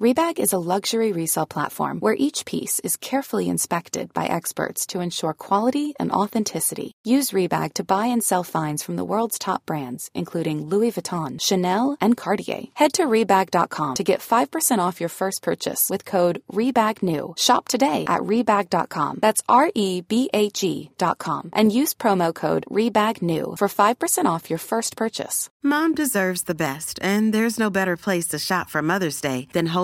Rebag is a luxury resale platform where each piece is carefully inspected by experts to ensure quality and authenticity. Use Rebag to buy and sell finds from the world's top brands, including Louis Vuitton, Chanel, and Cartier. Head to Rebag.com to get 5% off your first purchase with code REBAGNEW. Shop today at Rebag.com. That's R E B A G.com. And use promo code REBAGNEW for 5% off your first purchase. Mom deserves the best, and there's no better place to shop for Mother's Day than Whole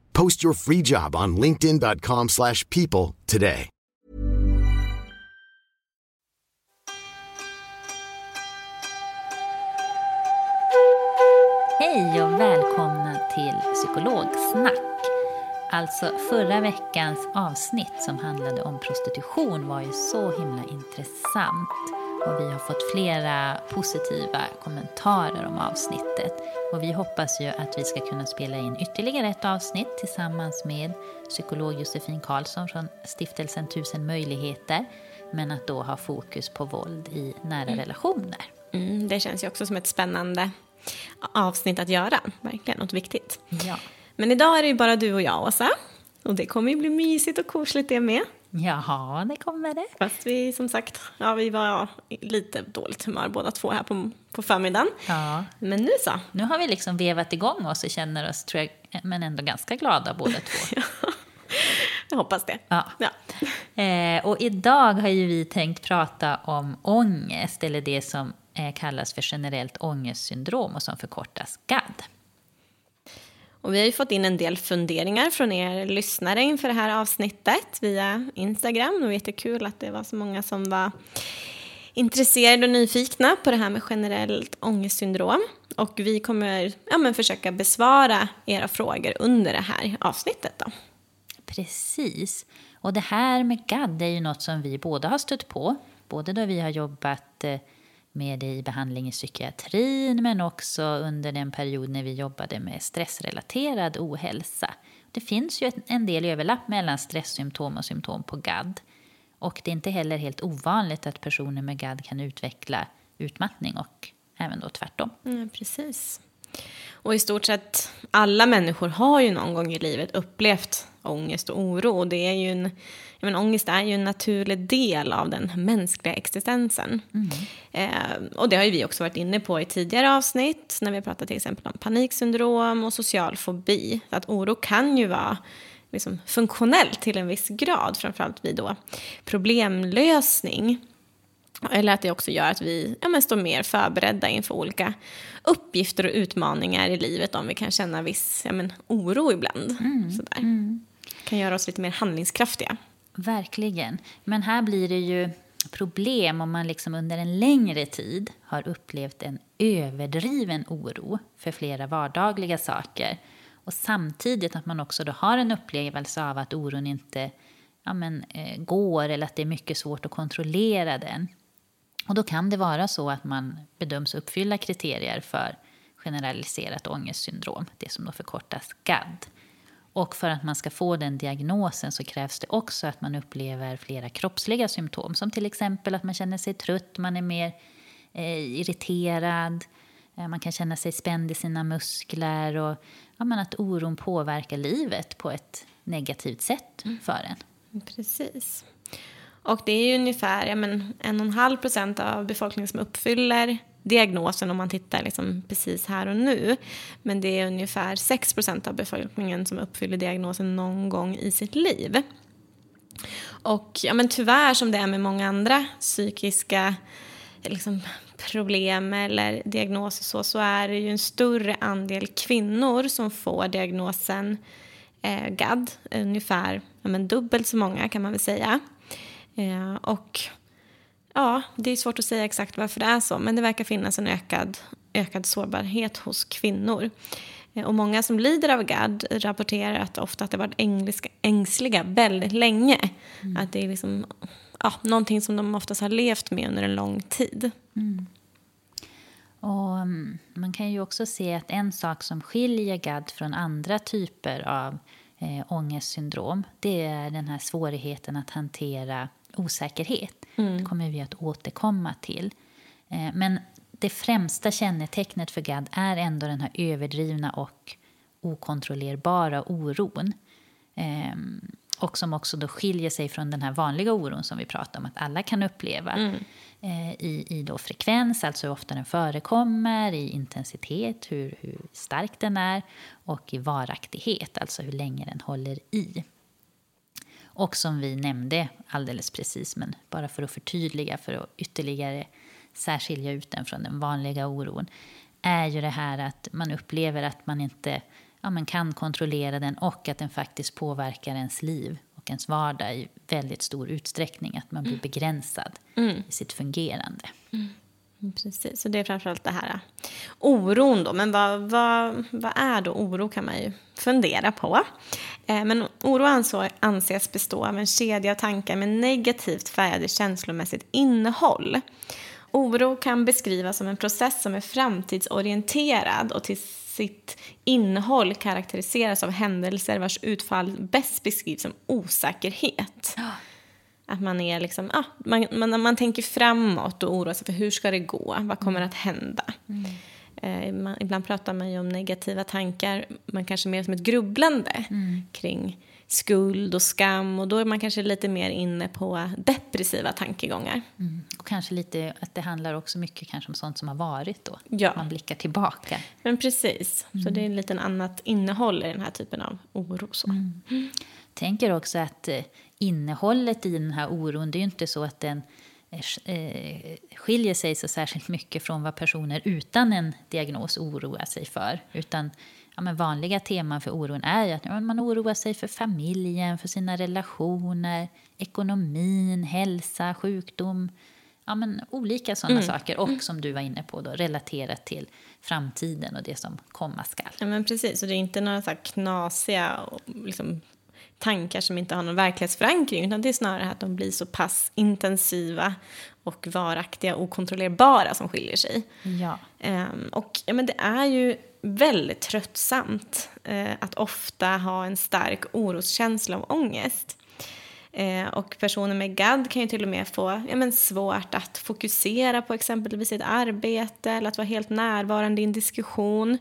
Post your free job on linkedin.com slash people today. Hej och välkomna till Psykologsnack. Alltså förra veckans avsnitt som handlade om prostitution var ju så himla intressant. Och vi har fått flera positiva kommentarer om avsnittet. Och vi hoppas ju att vi ska kunna spela in ytterligare ett avsnitt tillsammans med psykolog Josefin Karlsson från stiftelsen Tusen möjligheter. Men att då ha fokus på våld i nära relationer. Mm, det känns ju också som ett spännande avsnitt att göra. Verkligen, något viktigt. Ja. Men idag är det ju bara du och jag, Åsa. Och det kommer ju bli mysigt och kosligt det med. Jaha, det kommer det. Fast vi som sagt, ja vi var i lite dåligt humör båda två här på, på förmiddagen. Ja. Men nu så. Nu har vi liksom vevat igång oss och känner oss, tror jag, men ändå ganska glada båda två. Jag hoppas det. Ja. Ja. Eh, och idag har ju vi tänkt prata om ångest, eller det som eh, kallas för generellt ångestsyndrom och som förkortas GAD. Och vi har ju fått in en del funderingar från er lyssnare inför det här avsnittet via Instagram. Det var jättekul att det var så många som var intresserade och nyfikna på det här med generellt ångestsyndrom. Och vi kommer ja, men försöka besvara era frågor under det här avsnittet. Då. Precis. Och det här med GAD är ju något som vi båda har stött på. Både då vi har jobbat eh, med dig i behandling i psykiatrin men också under den period när vi jobbade med stressrelaterad ohälsa. Det finns ju en del överlapp mellan stresssymptom och symptom på GAD. Och det är inte heller helt ovanligt att personer med GAD kan utveckla utmattning och även då tvärtom. Mm, precis. Och i stort sett alla människor har ju någon gång i livet upplevt ångest och oro. Och det är ju en, jag menar, ångest är ju en naturlig del av den mänskliga existensen. Eh, och det har ju vi också varit inne på i tidigare avsnitt när vi har pratat till exempel om paniksyndrom och social fobi. Att oro kan ju vara liksom funktionell till en viss grad, framförallt vid då problemlösning. Eller att det också gör att vi ja, står mer förberedda inför olika uppgifter och utmaningar i livet om vi kan känna viss ja, men, oro ibland. Sådär. kan göra oss lite mer handlingskraftiga. Verkligen. Men här blir det ju problem om man liksom under en längre tid har upplevt en överdriven oro för flera vardagliga saker. Och samtidigt att man också då har en upplevelse av att oron inte ja, men, eh, går eller att det är mycket svårt att kontrollera den. Och då kan det vara så att man bedöms uppfylla kriterier för generaliserat ångestsyndrom, det som då förkortas GAD. Och för att man ska få den diagnosen så krävs det också att man upplever flera kroppsliga symptom, som till exempel att man känner sig trött, man är mer eh, irriterad, eh, man kan känna sig spänd i sina muskler och ja, men att oron påverkar livet på ett negativt sätt för en. Precis. Och det är ju ungefär ja, men, en och en halv procent av befolkningen som uppfyller diagnosen om man tittar liksom precis här och nu. Men det är ungefär 6 procent av befolkningen som uppfyller diagnosen någon gång i sitt liv. Och ja, men tyvärr, som det är med många andra psykiska liksom, problem eller diagnoser så, så är det ju en större andel kvinnor som får diagnosen eh, GAD. Ungefär ja, men dubbelt så många kan man väl säga. Eh, och ja, det är svårt att säga exakt varför det är så, men det verkar finnas en ökad, ökad sårbarhet hos kvinnor. Eh, och många som lider av GAD rapporterar att ofta att det varit ängsliga, ängsliga väldigt länge. Mm. Att det är liksom, ja, någonting som de oftast har levt med under en lång tid. Mm. Och mm, man kan ju också se att en sak som skiljer GAD från andra typer av eh, ångestsyndrom det är den här svårigheten att hantera osäkerhet. Mm. Det kommer vi att återkomma till. Eh, men det främsta kännetecknet för GAD är ändå den här överdrivna och okontrollerbara oron. Eh, och som också då skiljer sig från den här vanliga oron som vi pratar om att alla kan uppleva. Mm. Eh, I i då frekvens, alltså hur ofta den förekommer, i intensitet, hur, hur stark den är och i varaktighet, alltså hur länge den håller i. Och som vi nämnde alldeles precis, men bara för att förtydliga, för att ytterligare särskilja ut den från den vanliga oron, är ju det här att man upplever att man inte ja, man kan kontrollera den och att den faktiskt påverkar ens liv och ens vardag i väldigt stor utsträckning. Att man blir mm. begränsad mm. i sitt fungerande. Mm. Precis, så det är framförallt det här oron då. Men vad, vad, vad är då oro kan man ju fundera på. Eh, men oro anses bestå av en kedja av tankar med negativt färgade känslomässigt innehåll. Oro kan beskrivas som en process som är framtidsorienterad och till sitt innehåll karaktäriseras av händelser vars utfall bäst beskrivs som osäkerhet. Att man är liksom, ja, man, man, man tänker framåt och oroar sig för hur ska det gå, vad kommer mm. att hända? Mm. Eh, man, ibland pratar man ju om negativa tankar, man kanske mer som ett grubblande mm. kring skuld och skam och då är man kanske lite mer inne på depressiva tankegångar. Mm. Och kanske lite att det handlar också mycket kanske om sånt som har varit då. Ja. Man blickar tillbaka. Men precis, mm. så det är lite annat innehåll i den här typen av oro. Så. Mm. Tänker också att eh, innehållet i den här oron, det är ju inte så att den skiljer sig så särskilt mycket från vad personer utan en diagnos oroar sig för. Utan ja, men vanliga teman för oron är att ja, man oroar sig för familjen, för sina relationer, ekonomin, hälsa, sjukdom. Ja, men olika sådana mm. saker. Och som du var inne på, då, relaterat till framtiden och det som komma skall. Ja, men precis. Och det är inte några så knasiga liksom, tankar som inte har någon verklighetsförankring. Utan det är snarare att de blir så pass intensiva och varaktiga och okontrollerbara som skiljer sig. Ja. Um, och ja, men det är ju väldigt tröttsamt eh, att ofta ha en stark oroskänsla och ångest. Eh, och personer med GAD kan ju till och med få ja, men svårt att fokusera på exempelvis sitt arbete eller att vara helt närvarande i en diskussion.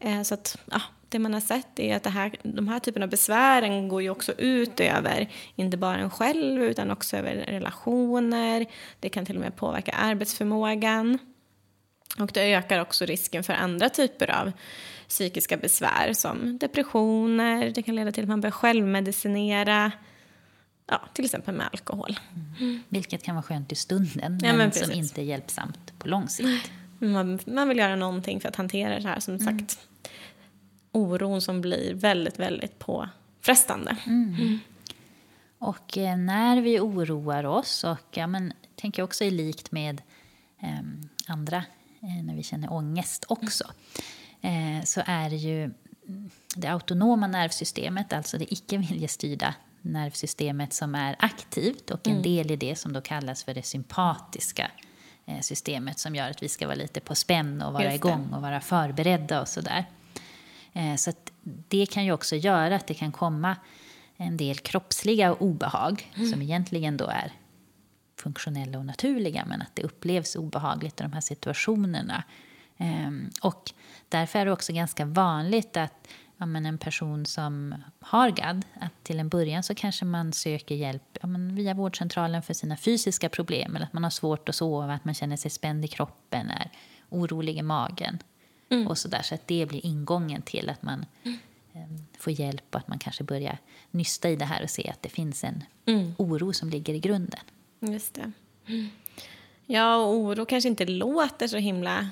Eh, så att, ja, det man har sett är att det här, de här typerna av besvären går ju också ut över inte bara en själv utan också över relationer. Det kan till och med påverka arbetsförmågan. Och det ökar också risken för andra typer av psykiska besvär som depressioner, det kan leda till att man börjar självmedicinera, ja, till exempel med alkohol. Mm. Vilket kan vara skönt i stunden, men, ja, men som inte är hjälpsamt på lång sikt. Man, man, vill göra någonting för att hantera det här, som mm. Oron som blir väldigt, väldigt påfrestande. Mm. mm. Och eh, när vi oroar oss, och ja, men, tänker också i likt med eh, andra Eh, när vi känner ångest också, eh, så är det ju det autonoma nervsystemet, alltså det icke viljestyrda nervsystemet som är aktivt och en mm. del i det som då kallas för det sympatiska eh, systemet som gör att vi ska vara lite på spänn och vara igång och vara förberedda och sådär. Så att det kan ju också göra att det kan komma en del kroppsliga obehag mm. som egentligen då är funktionella och naturliga men att det upplevs obehagligt i de här situationerna. Ehm, och därför är det också ganska vanligt att ja, men en person som har GAD, att till en början så kanske man söker hjälp ja, men via vårdcentralen för sina fysiska problem eller att man har svårt att sova, att man känner sig spänd i kroppen, är orolig i magen mm. och så där. Så att det blir ingången till att man få hjälp och att man kanske börjar nysta i det här och se att det finns en oro som ligger i grunden. Just det. Ja, och oro kanske inte låter så himla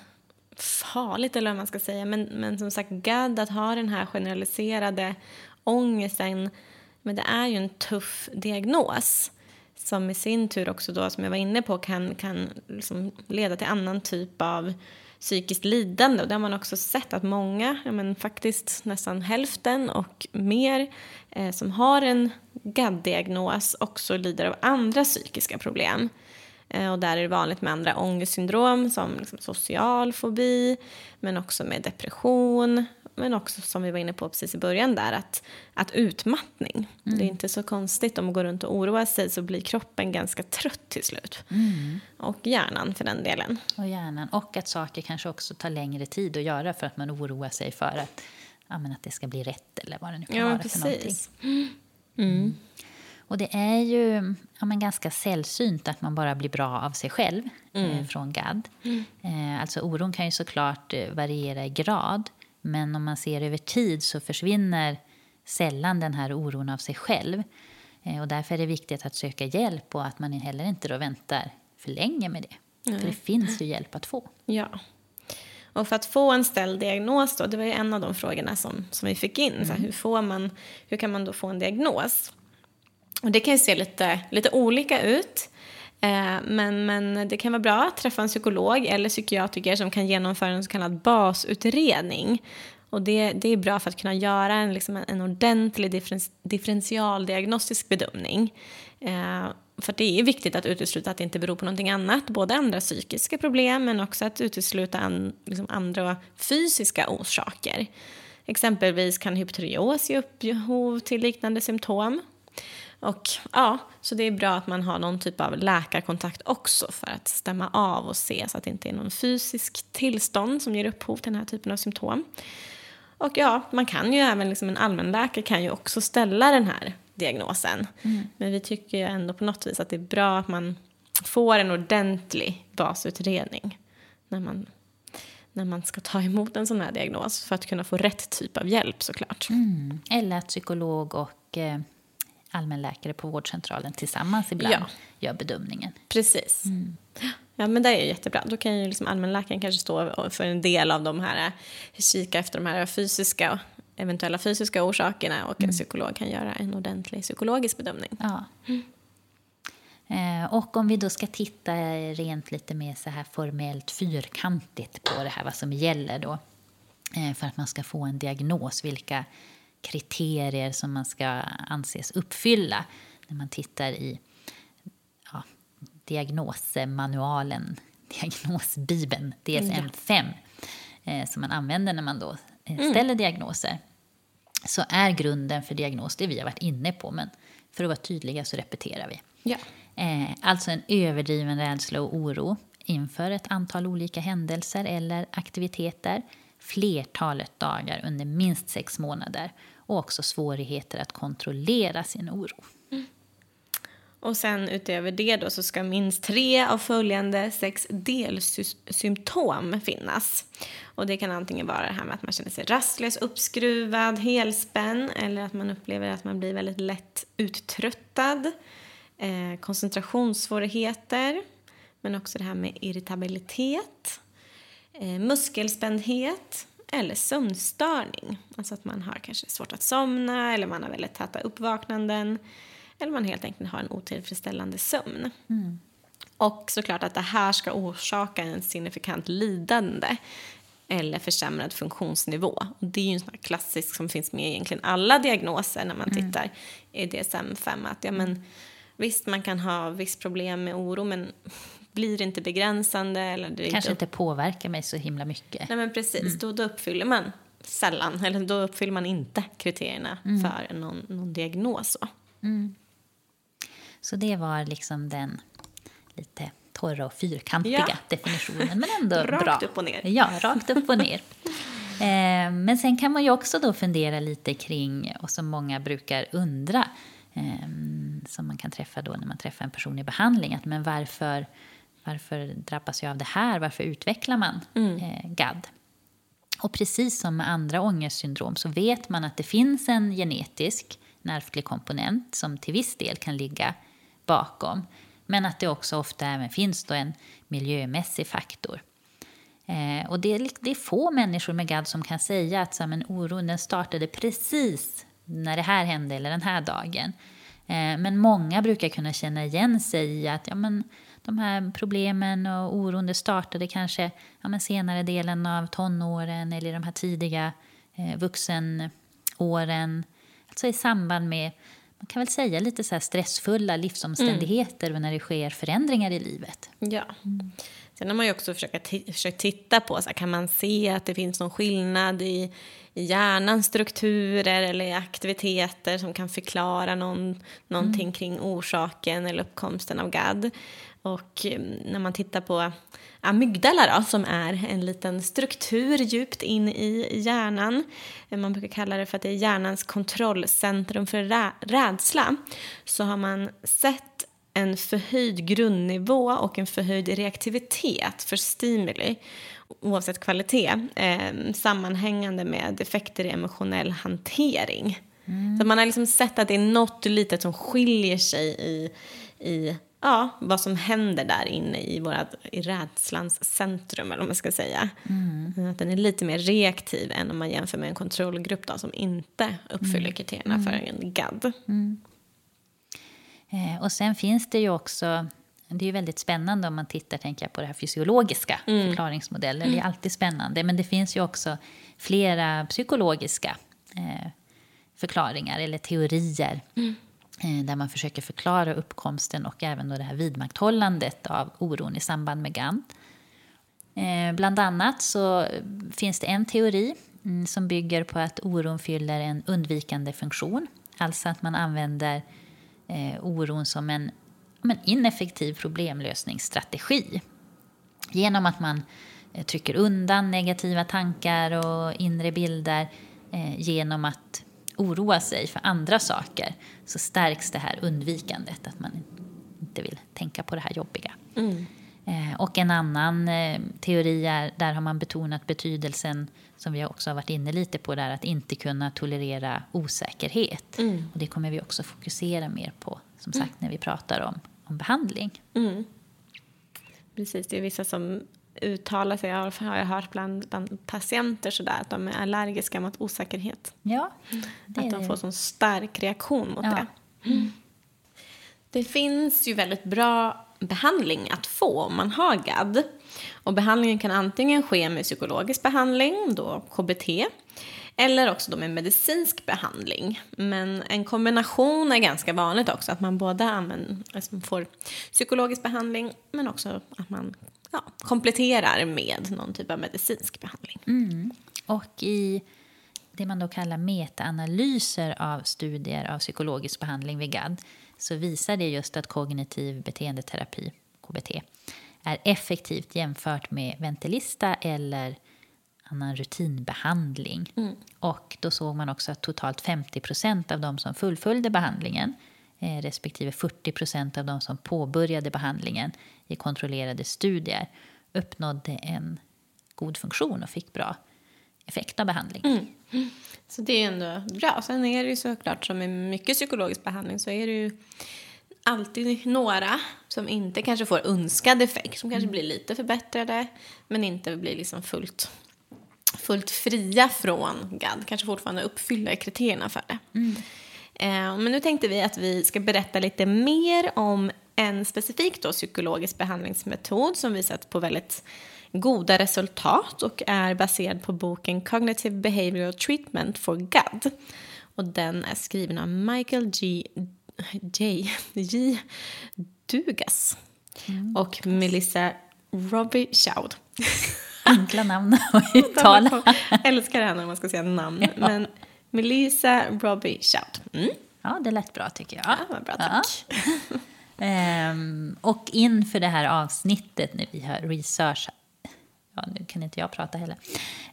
farligt eller vad man ska säga. Men, men som sagt, GAD, att ha den här generaliserade ångesten, men det är ju en tuff diagnos som i sin tur också då, som jag var inne på, kan, kan liksom leda till annan typ av psykiskt lidande. Och det har man också sett att många, ja men faktiskt nästan hälften och mer, eh, som har en GAD-diagnos också lider av andra psykiska problem. Eh, och där är det vanligt med andra ångestsyndrom som liksom social fobi, men också med depression, men också som vi var inne på precis i början där, att, att utmattning. Mm. Det är inte så konstigt om man går runt och oroar sig så blir kroppen ganska trött till slut. Mm. Och hjärnan för den delen. Och hjärnan, och att saker kanske också tar längre tid att göra för att man oroar sig för att, ja, men att det ska bli rätt eller vad det nu kan ja, vara precis. för någonting. Mm. mm. Och det är ju ja, men ganska sällsynt att man bara blir bra av sig själv mm. eh, från GAD. Mm. Eh, alltså oron kan ju såklart eh, variera i grad. Men om man ser över tid så försvinner sällan den här oron av sig själv. Eh, och därför är det viktigt att söka hjälp och att man heller inte då väntar för länge med det. Mm. För det finns ju hjälp att få. Ja. Och för att få en ställd diagnos då, det var ju en av de frågorna som, som vi fick in. Mm. Så här, hur, får man, hur kan man då få en diagnos? Och det kan ju se lite, lite olika ut. Eh, men, men det kan vara bra att träffa en psykolog eller psykiatriker som kan genomföra en så kallad basutredning. Och det, det är bra för att kunna göra en, liksom en, en ordentlig differens, differentialdiagnostisk bedömning. Eh, för det är viktigt att utesluta att det inte beror på någonting annat, både andra psykiska problem men också att utesluta an, liksom andra fysiska orsaker. Exempelvis kan hypotyreos ge upphov till liknande symptom. Och ja, så det är bra att man har någon typ av läkarkontakt också för att stämma av och se så att det inte är någon fysisk tillstånd som ger upphov till den här typen av symptom. Och ja, man kan ju även, liksom en allmänläkare kan ju också ställa den här diagnosen. Mm. Men vi tycker ju ändå på något vis att det är bra att man får en ordentlig basutredning när man, när man ska ta emot en sån här diagnos för att kunna få rätt typ av hjälp såklart. Mm. Eller att psykolog och eh, allmänläkare på vårdcentralen tillsammans ibland ja. gör bedömningen. Precis. Mm. Ja, men det är jättebra. Då kan ju liksom allmänläkaren kanske stå för en del av de här, kika efter de här fysiska, eventuella fysiska orsakerna och en mm. psykolog kan göra en ordentlig psykologisk bedömning. Ja. Mm. Eh, och om vi då ska titta rent lite mer så här formellt fyrkantigt på det här, vad som gäller då eh, för att man ska få en diagnos, vilka kriterier som man ska anses uppfylla när man tittar i ja, diagnosmanualen, diagnosbibeln, DSM-5, eh, som man använder när man då eh, mm. ställer mm. diagnoser. Så är grunden för diagnos det vi har varit inne på, men för att vara tydliga så repeterar vi. Ja. Eh, alltså en överdriven rädsla och oro inför ett antal olika händelser eller aktiviteter flertalet dagar under minst sex månader och också svårigheter att kontrollera sin oro. Mm. Och sen utöver det då så ska minst tre av följande sex delsymptom finnas. Och det kan antingen vara det här med att man känner sig rastlös, uppskruvad, helspänd eller att man upplever att man blir väldigt lätt uttröttad, eh, koncentrationssvårigheter, men också det här med irritabilitet, eh, muskelspändhet, eller sömnstörning. Alltså att man har kanske svårt att somna eller man har väldigt täta uppvaknanden. Eller man helt enkelt har en otillfredsställande sömn. Mm. Och såklart att det här ska orsaka en signifikant lidande eller försämrad funktionsnivå. Och det är ju en sån klassisk som finns med i egentligen alla diagnoser när man mm. tittar i DSM-5. Att ja, men, visst, man kan ha viss problem med oro men blir inte begränsande. Eller det Kanske inte påverkar mig så himla mycket. Nej, men precis. Mm. Då, då uppfyller man sällan, eller då uppfyller man inte kriterierna mm. för någon, någon diagnos. Mm. Så det var liksom den lite torra och fyrkantiga ja. definitionen, men ändå rakt bra. Rakt upp och ner. Ja, rakt upp och ner. eh, men sen kan man ju också då fundera lite kring, och som många brukar undra, eh, som man kan träffa då när man träffar en person i behandling, att men varför varför drabbas jag av det här? Varför utvecklar man mm. eh, GAD? Och precis som med andra ångestsyndrom så vet man att det finns en genetisk nervlig komponent som till viss del kan ligga bakom. Men att det också ofta även finns då en miljömässig faktor. Eh, och det är, det är få människor med GAD som kan säga att så, men oron den startade precis när det här hände eller den här dagen. Eh, men många brukar kunna känna igen sig i att ja, men, de här problemen och oron det startade kanske ja, men senare delen av tonåren eller de här tidiga eh, vuxenåren. Alltså i samband med man kan väl säga lite så stressfulla livsomständigheter mm. när det sker förändringar i livet. Ja. Mm. Sen har man ju också försökt, försökt titta på, så här, kan man se att det finns någon skillnad i, i hjärnans strukturer eller aktiviteter som kan förklara någon, någonting mm. kring orsaken eller uppkomsten av GAD. Och mm, när man tittar på amygdala då, som är en liten struktur djupt in i hjärnan. Man brukar kalla det för att det är hjärnans kontrollcentrum för rädsla. Så har man sett en förhöjd grundnivå och en förhöjd reaktivitet för stimuli oavsett kvalitet eh, sammanhängande med effekter i emotionell hantering. Mm. Så man har liksom sett att det är något litet som skiljer sig i, i ja, vad som händer där inne i, våra, i rädslans centrum, eller vad man ska säga. Mm. Att den är lite mer reaktiv än om man jämför med en kontrollgrupp då, som inte uppfyller mm. kriterierna för mm. en GAD. Mm. Eh, och sen finns det ju också det är väldigt spännande om man tittar tänker jag, på det här fysiologiska mm. förklaringsmodeller. Det är alltid spännande. Men det finns ju också flera psykologiska eh, förklaringar eller teorier. Eh, där man försöker förklara uppkomsten och även då det här vidmakthållandet av oron i samband med GAN. Eh, bland annat så finns det en teori mm, som bygger på att oron fyller en undvikande funktion. Alltså att man använder eh, oron som en men, ineffektiv problemlösningsstrategi. Genom att man trycker undan negativa tankar och inre bilder genom att oroa sig för andra saker så stärks det här undvikandet, att man inte vill tänka på det här jobbiga. Mm. Eh, och en annan eh, teori är, där har man betonat betydelsen, som vi också har varit inne lite på, där, att inte kunna tolerera osäkerhet. Mm. Och det kommer vi också fokusera mer på, som sagt, mm. när vi pratar om, om behandling. Mm. Precis, det är vissa som uttalar sig, har jag hört bland, bland patienter sådär, att de är allergiska mot osäkerhet. Ja, att de får sån stark reaktion mot ja. det. Mm. Det finns ju väldigt bra behandling att få om man har GAD. Och behandlingen kan antingen ske med psykologisk behandling, då KBT, eller också då med medicinsk behandling. Men en kombination är ganska vanligt också, att man både använder, alltså får psykologisk behandling men också att man ja, kompletterar med någon typ av medicinsk behandling. Mm. Och i det man då kallar metaanalyser av studier av psykologisk behandling vid GAD så visar det just att kognitiv beteendeterapi, KBT, är effektivt jämfört med Ventilista eller annan rutinbehandling. Mm. Och då såg man också att totalt 50% av de som fullföljde behandlingen eh, respektive 40% av de som påbörjade behandlingen i kontrollerade studier uppnådde en god funktion och fick bra effekt av behandlingen. Mm. Så det är ändå bra. Sen är det ju såklart som med mycket psykologisk behandling så är det ju alltid några som inte kanske får önskad effekt, som kanske mm. blir lite förbättrade men inte blir liksom fullt, fullt fria från GAD, kanske fortfarande uppfyller kriterierna för det. Mm. Eh, men nu tänkte vi att vi ska berätta lite mer om en specifik då, psykologisk behandlingsmetod som visat på väldigt goda resultat och är baserad på boken Cognitive Behavioral Treatment for GAD. Och den är skriven av Michael G. J. J. Dugas mm. och Melissa Robbie Chaud. Enkla namn att uttala. älskar det här när man ska säga namn. Ja. Men Melissa Robbie Chaud. Mm. Ja, det lät bra tycker jag. Ja, bra, tack. Ja. ehm, och inför det här avsnittet när vi har researchat ja, nu kan inte jag prata heller.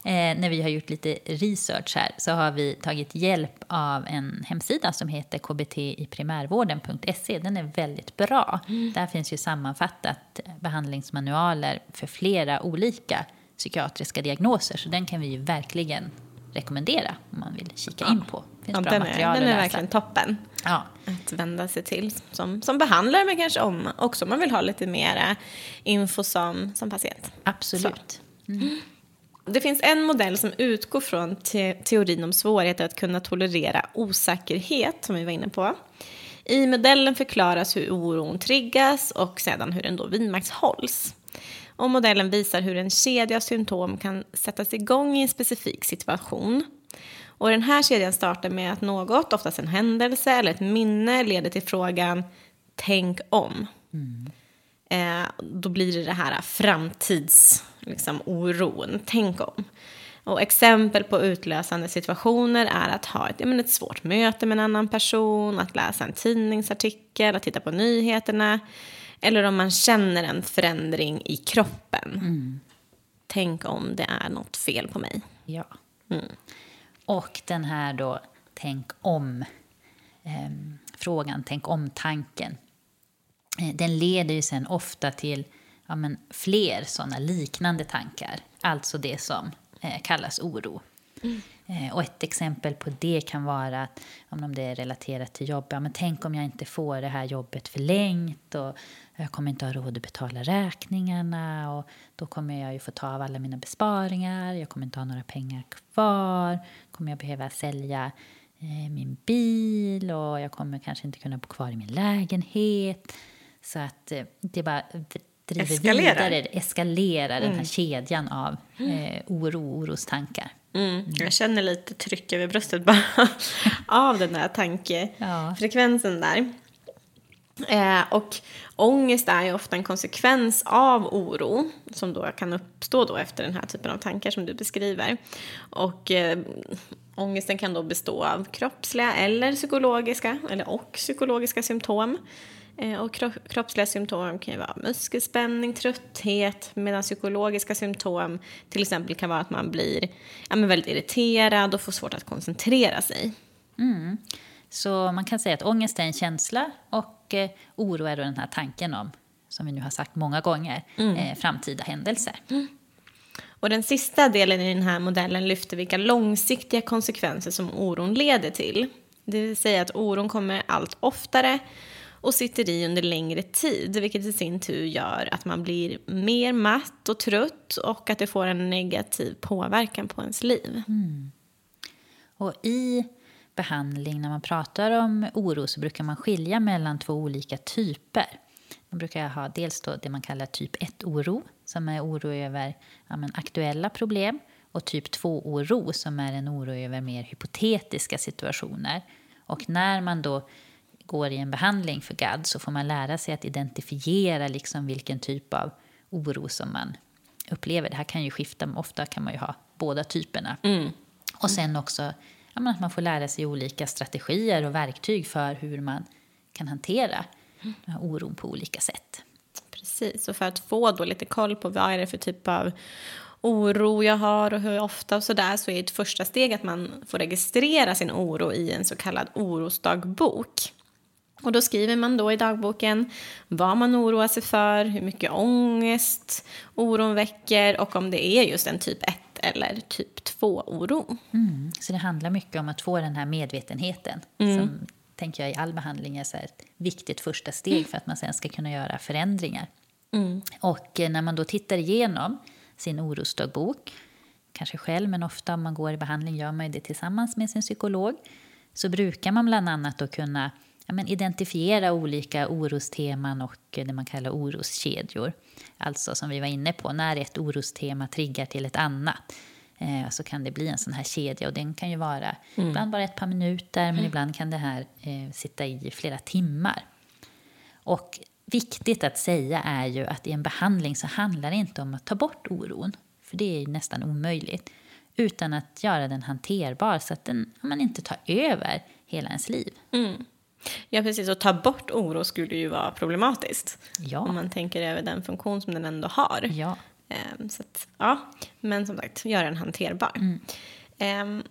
Eh, när vi har gjort lite research här så har vi tagit hjälp av en hemsida som heter kbtiprimärvården.se. Den är väldigt bra. Mm. Där finns ju sammanfattat behandlingsmanualer för flera olika psykiatriska diagnoser. Så den kan vi ju verkligen rekommendera om man vill kika in på. Det finns Ja, bra den material är, den är verkligen toppen Ja, att vända sig till som, som behandlare men kanske om, också om man vill ha lite mer info som, som patient. absolut. Det finns en modell som utgår från te teorin om svårigheter att kunna tolerera osäkerhet, som vi var inne på. I modellen förklaras hur oron triggas och sedan hur den då vidmakthålls. Och modellen visar hur en kedja av symptom kan sättas igång i en specifik situation. Och den här kedjan startar med att något, oftast en händelse eller ett minne, leder till frågan tänk om. Eh, då blir det det här framtids, liksom, oron, tänk om. Och exempel på utlösande situationer är att ha ett, ja, men ett svårt möte med en annan person, att läsa en tidningsartikel, att titta på nyheterna. Eller om man känner en förändring i kroppen. Tänk om det är något fel på mig. Ja. Och den här då, tänk om, ehm, frågan, tänk om-tanken. Eh, den leder ju sen ofta till ja, men, fler sådana liknande tankar. Alltså det som eh, kallas oro. Eh, och ett exempel på det kan vara att om det är relaterat till jobb, ja, men tänk om jag inte får det här jobbet förlängt och jag kommer inte ha råd att betala räkningarna och då kommer jag ju få ta av alla mina besparingar, jag kommer inte ha några pengar kvar, kommer jag behöva sälja eh, min bil och jag kommer kanske inte kunna bo kvar i min lägenhet. Så att eh, det bara driver Eskalerar. vidare, eskalerar den här kedjan av eh, oro, orostankar. Mm. Jag känner lite tryck över bröstet bara av den Ja. tankefrekvensen där. Eh, och ångest är ju ofta en konsekvens av oro som då kan uppstå då efter den här typen av tankar som du beskriver. Och eh, ångesten kan då bestå av kroppsliga eller psykologiska, eller och psykologiska symptom. Eh, och kro kroppsliga symptom kan ju vara muskelspänning, trötthet, medan psykologiska symptom till exempel kan vara att man blir ja, men väldigt irriterad och får svårt att koncentrera sig. Mm. Så man kan säga att ångest är en känsla och eh, oro är då den här tanken om, som vi nu har sagt många gånger, eh, framtida händelser. Och den sista delen i den här modellen lyfter vilka långsiktiga konsekvenser som oron leder till. Det vill säga att oron kommer allt oftare och sitter i under längre tid, vilket i sin tur gör att man blir mer matt och trött och att det får en negativ påverkan på ens liv. Och i behandling, när man pratar om oro, så brukar man skilja mellan två olika typer. Man brukar ha dels det man kallar typ 1-oro, som är oro över ja, aktuella problem, och typ 2-oro, som är en oro över mer hypotetiska situationer. Och när man då går i en behandling för GAD så får man lära sig att identifiera liksom vilken typ av oro som man upplever. Det här kan ju skifta, ofta kan man ju ha båda typerna. Och sen också ja, men att man får lära sig olika strategier och verktyg för hur man kan hantera den här oron på olika sätt. Precis, och för att få då lite koll på vad är det för typ av oro jag har och hur ofta och sådär så är ett första steg att man får registrera sin oro i en så kallad orosdagbok. Och då skriver man då i dagboken vad man oroar sig för, hur mycket ångest oron väcker och om det är just en typ 1 eller typ 2-oro. Mm. Så det handlar mycket om att få den här medvetenheten som tänker jag i all behandling är så här ett viktigt första steg för att man sen ska kunna göra förändringar. Och eh, när man då tittar igenom sin orosdagbok, kanske själv men ofta om man går i behandling gör man det tillsammans med sin psykolog, så brukar man bland annat då kunna ja, men identifiera olika orosteman och det man kallar oroskedjor. Alltså som vi var inne på, när ett orostema triggar till ett annat eh, så kan det bli en sån här kedja och den kan ju vara ibland bara ett par minuter men ibland kan det här eh, sitta i flera timmar. Och viktigt att säga är ju att i en behandling så handlar det inte om att ta bort oron, för det är nästan omöjligt, utan att göra den hanterbar så att den man inte tar över hela ens liv. Ja, precis. Och ta bort oro skulle ju vara problematiskt. Ja. Om man tänker över den funktion som den ändå har. Ja. Ehm, så att, ja. Men som sagt, göra den hanterbar. Ehm,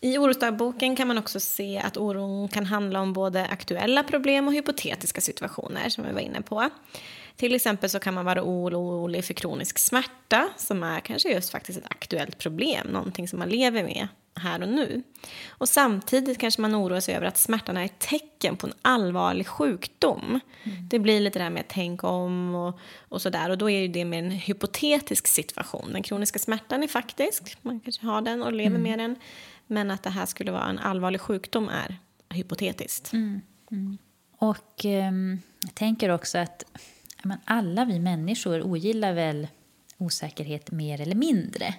I orosdagboken kan man också se att oron kan handla om både aktuella problem och hypotetiska situationer som vi var inne på. Till exempel så kan man vara orolig för kronisk smärta som är kanske just faktiskt ett aktuellt problem, någonting som man lever med här och nu. Och samtidigt kanske man oroar sig över att smärtan är ett tecken på en allvarlig sjukdom. Mm. Det blir lite det här med att tänka om och, och sådär. Och då är det med en hypotetisk situation. Den kroniska smärtan är faktisk, man kanske har den och lever mm. med den. Men att det här skulle vara en allvarlig sjukdom är hypotetiskt. Mm. mm. Och eh, jag tänker också att men alla vi människor ogillar väl osäkerhet mer eller mindre.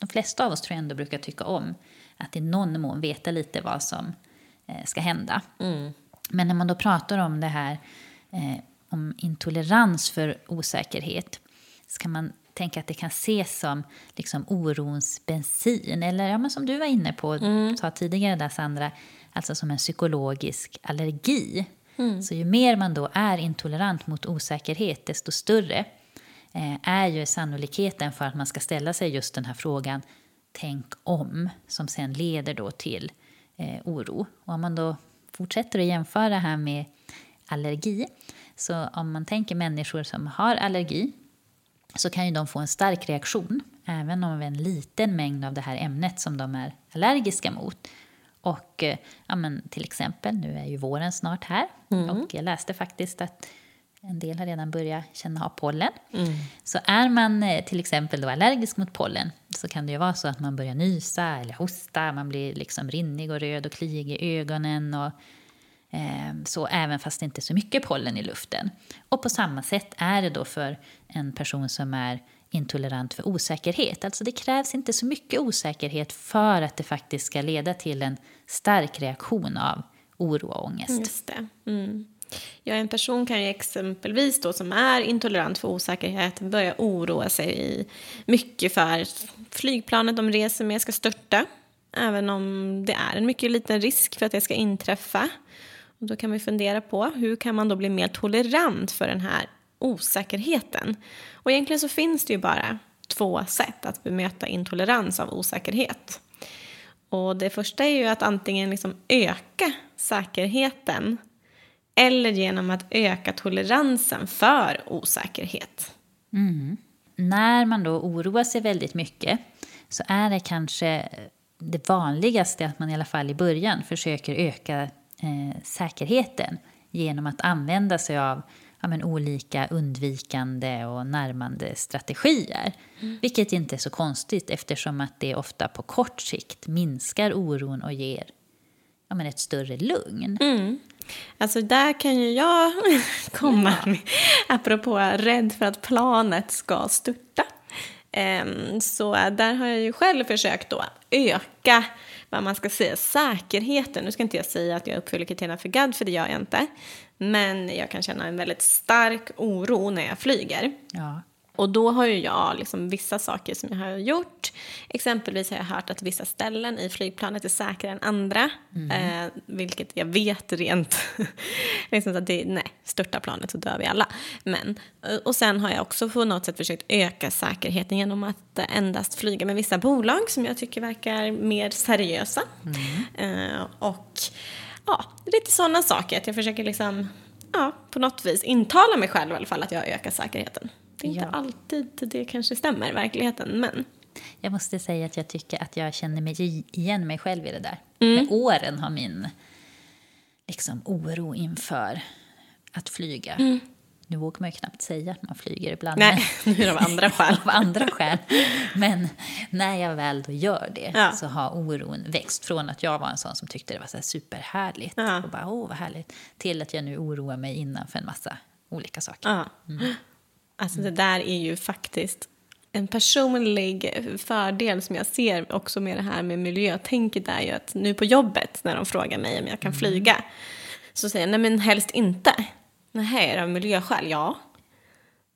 De flesta av oss tror jag ändå brukar tycka om att i någon mån veta lite vad som eh, ska hända. Mm. Men när man då pratar om det här eh, om intolerans för osäkerhet så kan man tänka att det kan ses som liksom orons bensin. Eller ja, men som du var inne på, mm. sa tidigare där Sandra, alltså som en psykologisk allergi. Mm. Så ju mer man då är intolerant mot osäkerhet, desto större eh, är ju sannolikheten för att man ska ställa sig just den här frågan tänk om, som sen leder då till eh, oro. Och om man då fortsätter att jämföra här med allergi, så om man tänker människor som har allergi så kan ju de få en stark reaktion även om en liten mängd av det här ämnet som de är allergiska mot. Och eh, ja, men till exempel, nu är ju våren snart här mm. och jag läste faktiskt att en del har redan börjat känna av pollen. Mm. Så är man eh, till exempel då allergisk mot pollen så kan det ju vara så att man börjar nysa eller hosta, man blir liksom rinnig och röd och kliig i ögonen och eh, så även fast det inte är så mycket pollen i luften. Och på samma sätt är det då för en person som är intolerant för osäkerhet. Alltså det krävs inte så mycket osäkerhet för att det faktiskt ska leda till en stark reaktion av oro och ångest. Just det. Mm. Ja, en person kan ju exempelvis då som är intolerant för osäkerhet börja oroa sig mycket för flygplanet de reser med ska störta. Även om det är en mycket liten risk för att det ska inträffa. Och då kan vi fundera på hur kan man då bli mer tolerant för den här osäkerheten. Och egentligen så finns det ju bara två sätt att bemöta intolerans av osäkerhet. Och det första är ju att antingen liksom öka säkerheten eller genom att öka toleransen för osäkerhet. Mm. När man då oroar sig väldigt mycket så är det kanske det vanligaste att man i alla fall i början försöker öka eh, säkerheten genom att använda sig av ja, men, olika undvikande och närmande strategier. Mm. Vilket inte är så konstigt eftersom att det ofta på kort sikt minskar oron och ger ja, men, ett större lugn. Mm. Alltså där kan ju jag komma med, apropå rädd för att planet ska störta. Um, så där har jag ju själv försökt då öka vad man ska säga, säkerheten. Nu ska inte jag säga att jag uppfyller kriterierna för GAD, för det gör jag inte. Men jag kan känna en väldigt stark oro när jag flyger. Ja. Och då har ju jag liksom vissa saker som jag har gjort. Exempelvis har jag hört att vissa ställen i flygplanet är säkrare än andra. Mm. Eh, vilket jag vet rent... liksom att det, nej, störta planet så dör vi alla. Men, eh, och sen har jag också på något sätt försökt öka säkerheten genom att endast flyga med vissa bolag som jag tycker verkar mer seriösa. Mm. Eh, och ja, lite sådana saker. Att jag försöker liksom, ja, på något vis intala mig själv i alla fall att jag ökar säkerheten. Det är inte ja. alltid det kanske stämmer i verkligheten, men... Jag måste säga att jag tycker att jag känner mig igen mig själv i det där. Mm. Med åren har min liksom, oro inför att flyga mm. Nu vågar man ju knappt säga att man flyger ibland. Nej, nu är det av andra skäl. av andra skäl. Men när jag väl då gör det ja. så har oron växt från att jag var en sån som tyckte det var så superhärligt ja. och bara åh vad härligt till att jag nu oroar mig innan för en massa olika saker. Ja. Mm. Alltså det där är ju faktiskt en personlig fördel som jag ser också med det här med miljötänket är ju att nu på jobbet när de frågar mig om jag kan mm. flyga så säger jag nej men helst inte. Nej, är det av miljöskäl? Ja.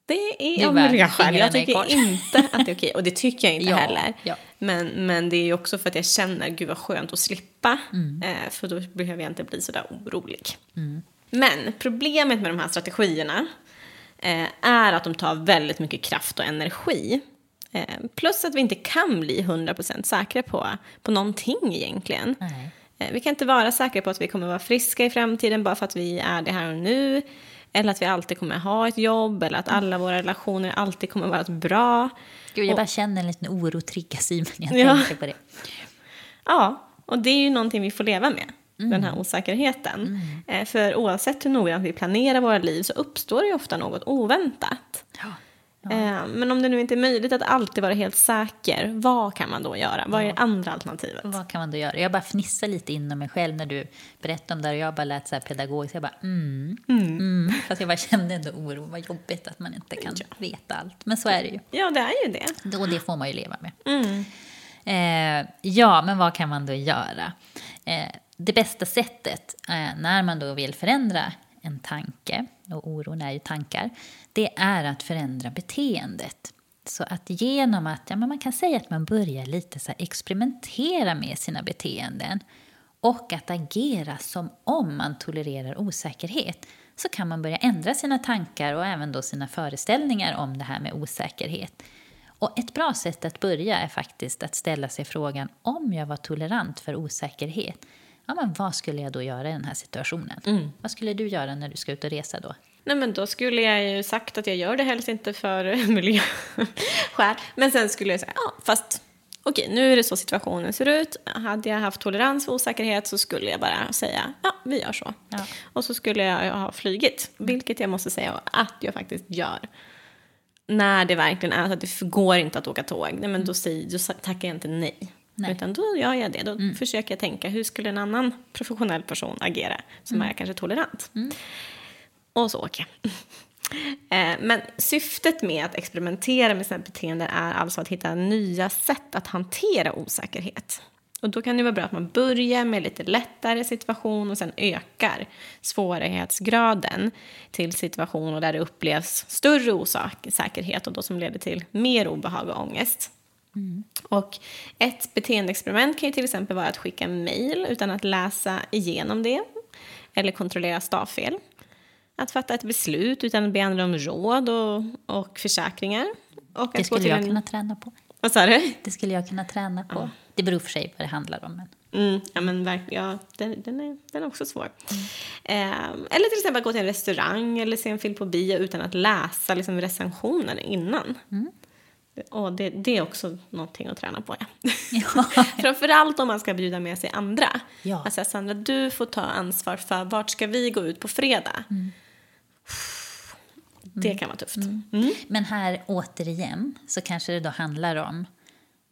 Det är av miljöskäl. Jag tycker inte att det är okej. Och det tycker jag inte ja, heller. Ja. Men, men det är också för att jag känner, gud vad skönt att slippa. Mm. Eh, för då behöver jag inte bli så där orolig. Mm. Men problemet med de här strategierna är att de tar väldigt mycket kraft och energi. Eh, plus att vi inte kan bli 100% säkra på, på någonting egentligen. Nej. Eh, Vi kan inte vara säkra på att vi kommer vara friska i framtiden bara för att vi är det här och nu. Eller att vi alltid kommer ha ett jobb eller att alla våra relationer alltid kommer vara bra. Gud, jag Och- bara känner en liten oro triggas i mig när jag Ja. tänker på det. Ja, och det är ju någonting vi får leva med. Den Mm. här osäkerheten. Eh, För oavsett hur noggrant vi planerar våra liv så uppstår det ju ofta något oväntat. Ja. Eh, Men om det nu inte är möjligt att alltid vara helt säker, vad kan man då göra? Vad är det andra alternativet? Vad kan man då göra? Jag bara fnissar lite inom mig själv när du berättade om det här och jag bara lät så här pedagogiskt. Jag bara mm, mm. Fast jag bara kände ändå oro. Vad jobbigt att man inte kan veta allt. Men så är det ju. Ja, det är ju det. Och det får man ju leva med. Eh, ja, men vad kan man då göra? Eh, det bästa sättet eh, när man då vill förändra en tanke, och oron är ju tankar, det är att förändra beteendet. Så att genom att, ja, men man kan säga att man börjar lite så här experimentera med sina beteenden och att agera som om man tolererar osäkerhet så kan man börja ändra sina tankar och även då sina föreställningar om det här med osäkerhet. Och ett bra sätt att börja är faktiskt att ställa sig frågan om jag var tolerant för osäkerhet, ja, men vad skulle jag då göra i den här situationen? Vad skulle du göra när du ska ut och resa då? Nej, men då skulle jag ju sagt att jag gör det helst inte för miljöskäl. Men sen skulle jag säga, ja, fast okej, nu är det så situationen ser ut. Hade jag haft tolerans för osäkerhet så skulle jag bara säga, ja, vi gör så. Ja. Och så skulle jag ha flygit, vilket jag måste säga att jag faktiskt gör. När det verkligen är så att det går inte att åka tåg, nej, men då, säger, då tackar jag inte nej. Nej. Utan då gör jag det. Då försöker jag tänka, hur skulle en annan professionell person agera som är kanske tolerant? Och så åker jag. Eh, Men syftet med att experimentera med sina beteenden är alltså att hitta nya sätt att hantera osäkerhet. Och då kan det vara bra att man börjar med lite lättare situation och sen ökar svårighetsgraden till situationer där det upplevs större osäkerhet och då som leder till mer obehag och ångest. Och ett beteendeexperiment kan ju till exempel vara att skicka mejl utan att läsa igenom det eller kontrollera stavfel. Att fatta ett beslut utan att be andra om råd och, och försäkringar. Och Det skulle jag en- kunna träna på. Vad sa du? Det skulle jag kunna träna på. Det beror för sig vad det handlar om. Men... Mm, ja, men verkligen. Ja, den, den, är, den är också svår. Ehm, eller till exempel gå till en restaurang eller se en film på bio utan att läsa liksom, recensioner innan. Och det, det är också någonting att träna på. Ja. Framförallt om man ska bjuda med sig andra. Ja. Alltså Sandra, du får ta ansvar för vart ska vi gå ut på fredag? Det kan vara tufft. Mm. Men här återigen så kanske det då handlar om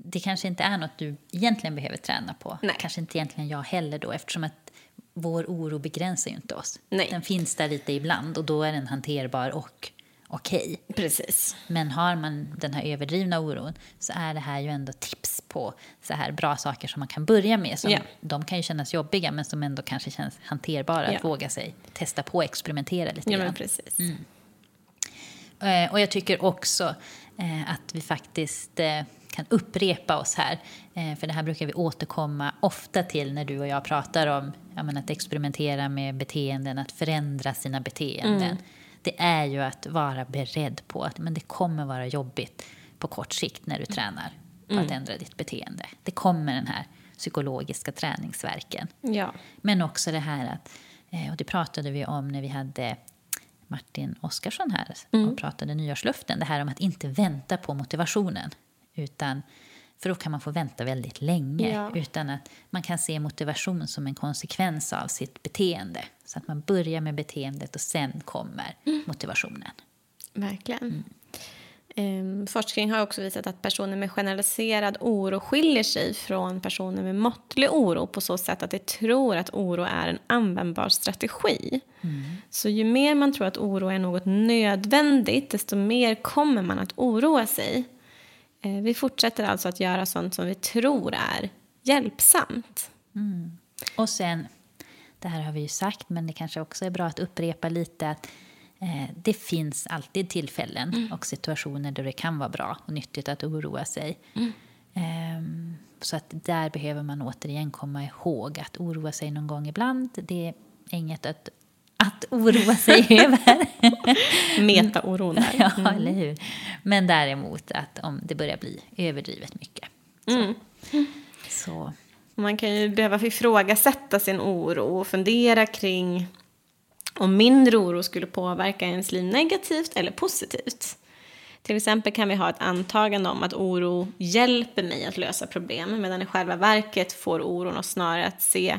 det kanske inte är något du egentligen behöver träna på. Nej. Kanske inte egentligen jag heller då eftersom att vår oro begränsar ju inte oss. Nej. Den finns där lite ibland och då är den hanterbar och okej. Precis. Men har man den här överdrivna oron så är det här ju ändå tips på så här bra saker som man kan börja med. Som Ja. De kan ju kännas jobbiga men som ändå kanske känns hanterbara Ja. att våga sig testa på experimentera lite Ja, grann. precis. Eh, Och jag tycker också eh, att vi faktiskt eh, kan upprepa oss här. För det här brukar vi återkomma ofta till när du och jag pratar om ja, men att experimentera med beteenden, att förändra sina beteenden. Det är ju att vara beredd på att men det kommer vara jobbigt på kort sikt när du tränar på att ändra ditt beteende. Det kommer den här psykologiska träningsverken. Ja. Men också det här att, eh, och det pratade vi om när vi hade Martin Oskarsson här och pratade nyårsluften. Det här om att inte vänta på motivationen. Utan, för då kan man få vänta väldigt länge. Ja. Utan att man kan se motivation som en konsekvens av sitt beteende. Så att man börjar med beteendet och sen kommer motivationen. Verkligen. Ehm, forskning har också visat att personer med generaliserad oro skiljer sig från personer med måttlig oro på så sätt att de tror att oro är en användbar strategi. Så ju mer man tror att oro är något nödvändigt, desto mer kommer man att oroa sig. Eh, vi fortsätter alltså att göra sånt som vi tror är hjälpsamt. Och sen, det här har vi ju sagt, men det kanske också är bra att upprepa lite att eh, det finns alltid tillfällen och situationer där det kan vara bra och nyttigt att oroa sig. Ehm, så att där behöver man återigen komma ihåg att oroa sig någon gång ibland, det är inget att att oroa sig över. Meta-oron där. ja, eller hur. Men däremot att om det börjar bli överdrivet mycket. Så. så. Man kan ju behöva ifrågasätta sin oro och fundera kring om mindre oro skulle påverka ens liv negativt eller positivt. Till exempel kan vi ha ett antagande om att oro hjälper mig att lösa problem medan i själva verket får oron oss snarare att se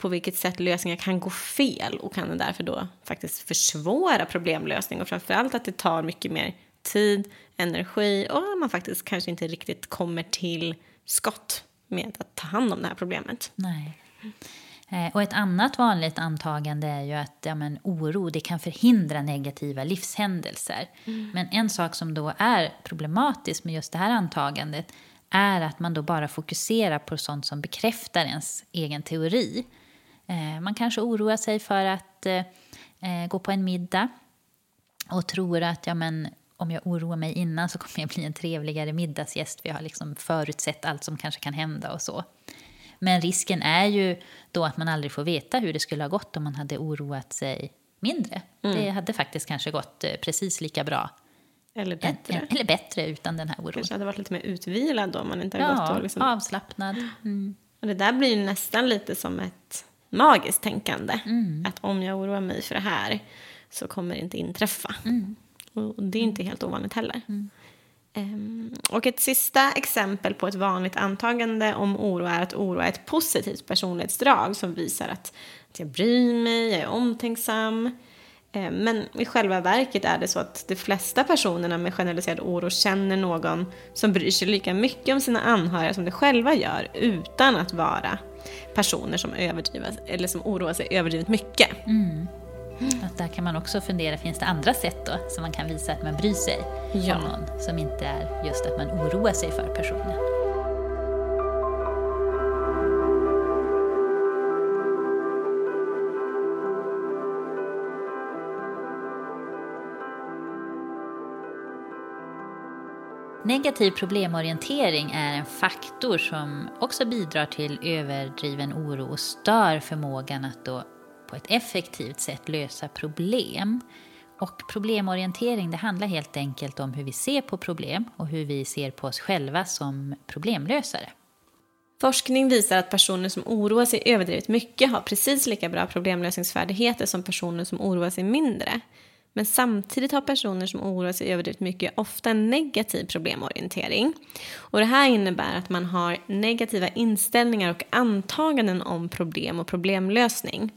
på vilket sätt lösningar kan gå fel och kan därför då faktiskt försvåra problemlösning och framförallt att det tar mycket mer tid, energi och man faktiskt kanske inte riktigt kommer till skott med att ta hand om det här problemet. Nej. Eh, och ett annat vanligt antagande är ju att ja, men, oro det kan förhindra negativa livshändelser. Mm. Men en sak som då är problematisk med just det här antagandet är att man då bara fokuserar på sånt som bekräftar ens egen teori. Eh, man kanske oroar sig för att eh, gå på en middag och tror att ja, men, om jag oroar mig innan så kommer jag bli en trevligare middagsgäst för jag har liksom förutsett allt som kanske kan hända och så. Men risken är ju då att man aldrig får veta hur det skulle ha gått om man hade oroat sig mindre. Mm. Det hade faktiskt kanske gått eh, precis lika bra. Eller bättre. Än, eller bättre utan den här oron. Kanske hade varit lite mer utvilad då om man inte hade ja, gått och liksom... avslappnad. Mm. Och det där blir ju nästan lite som ett magiskt tänkande. Mm. Att om jag oroar mig för det här så kommer det inte inträffa. Mm. Och det är inte helt ovanligt heller. Mm. Um, och ett sista exempel på ett vanligt antagande om oro är att oro är ett positivt personlighetsdrag som visar att, att jag bryr mig, jag är omtänksam. Um, men i själva verket är det så att de flesta personerna med generaliserad oro känner någon som bryr sig lika mycket om sina anhöriga som de själva gör utan att vara personer som, överdriver, eller som oroar sig överdrivet mycket. Mm. Att där kan man också fundera, finns det andra sätt då som man kan visa att man bryr sig ja. om någon som inte är just att man oroar sig för personen? Negativ problemorientering är en faktor som också bidrar till överdriven oro och stör förmågan att då på ett effektivt sätt lösa problem. Och problemorientering det handlar helt enkelt om hur vi ser på problem och hur vi ser på oss själva som problemlösare. Forskning visar att personer som oroar sig överdrivet mycket har precis lika bra problemlösningsfärdigheter som personer som oroar sig mindre. Men samtidigt har personer som oroar sig överdrivet mycket ofta en negativ problemorientering. Och det här innebär att man har negativa inställningar och antaganden om problem och problemlösning.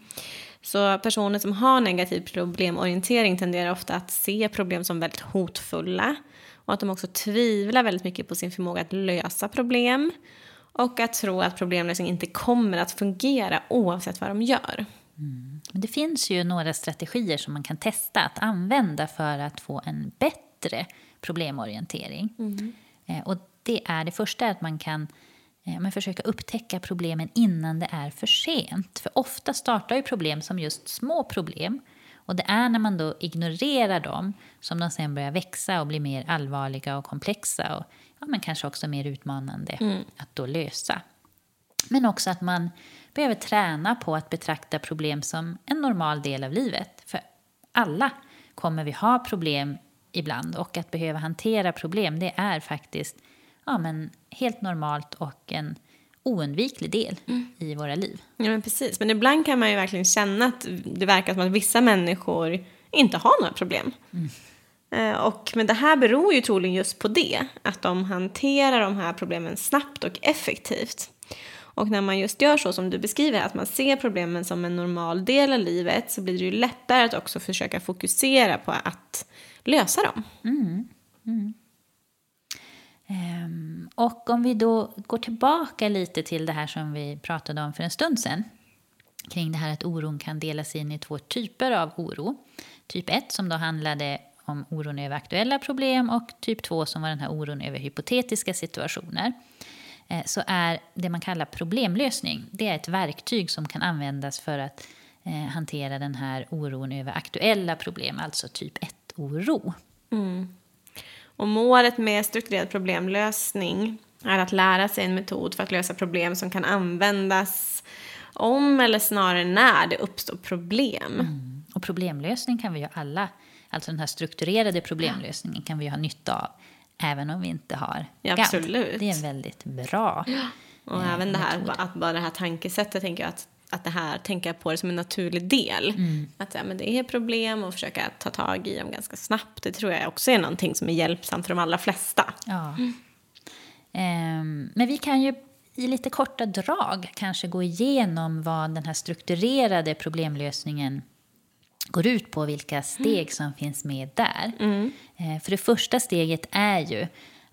Så personer som har negativ problemorientering tenderar ofta att se problem som väldigt hotfulla och att de också tvivlar väldigt mycket på sin förmåga att lösa problem och att tro att problemlösning inte kommer att fungera oavsett vad de gör. Mm. Det finns ju några strategier som man kan testa att använda för att få en bättre problemorientering. Mm. Eh, och det är det första att man kan Eh, men försöka upptäcka problemen innan det är för sent. För ofta startar ju problem som just små problem. Och det är när man då ignorerar dem som de sen börjar växa och bli mer allvarliga och komplexa och ja, men kanske också mer utmanande mm. att då lösa. Men också att man behöver träna på att betrakta problem som en normal del av livet. För alla kommer vi ha problem ibland och att behöva hantera problem det är faktiskt ja, men helt normalt och en oundviklig del mm. i våra liv. Ja, men precis. Men ibland kan man ju verkligen känna att det verkar som att vissa människor inte har några problem. Mm. Eh, och, men det här beror ju troligen just på det, att de hanterar de här problemen snabbt och effektivt. Och när man just gör så som du beskriver, att man ser problemen som en normal del av livet, så blir det ju lättare att också försöka fokusera på att lösa dem. Mm. Mm. Um, och om vi då går tillbaka lite till det här som vi pratade om för en stund sedan kring det här att oron kan delas in i två typer av oro. Typ 1 som då handlade om oron över aktuella problem och typ 2 som var den här oron över hypotetiska situationer. Eh, så är det man kallar problemlösning, det är ett verktyg som kan användas för att eh, hantera den här oron över aktuella problem, alltså typ 1-oro. Mm. Och målet med strukturerad problemlösning är att lära sig en metod för att lösa problem som kan användas om eller snarare när det uppstår problem. Mm. Och Och problemlösning kan vi ju alla, alltså den här strukturerade problemlösningen kan vi ju ha nytta av. Även om vi inte har Ja, GAD. absolut. Det är väldigt bra. Och eh, även det här, metod. att bara det här tankesättet, tänker jag att, att det här tänka på det som en naturlig del. Mm. Att ja, men det är problem och försöka ta tag i dem ganska snabbt. Det tror jag också är någonting som är hjälpsamt för de allra flesta. Ja. Ehm, men vi kan ju i lite korta drag kanske gå igenom vad den här strukturerade problemlösningen går ut på, vilka steg som finns med där. Eh, För det första steget är ju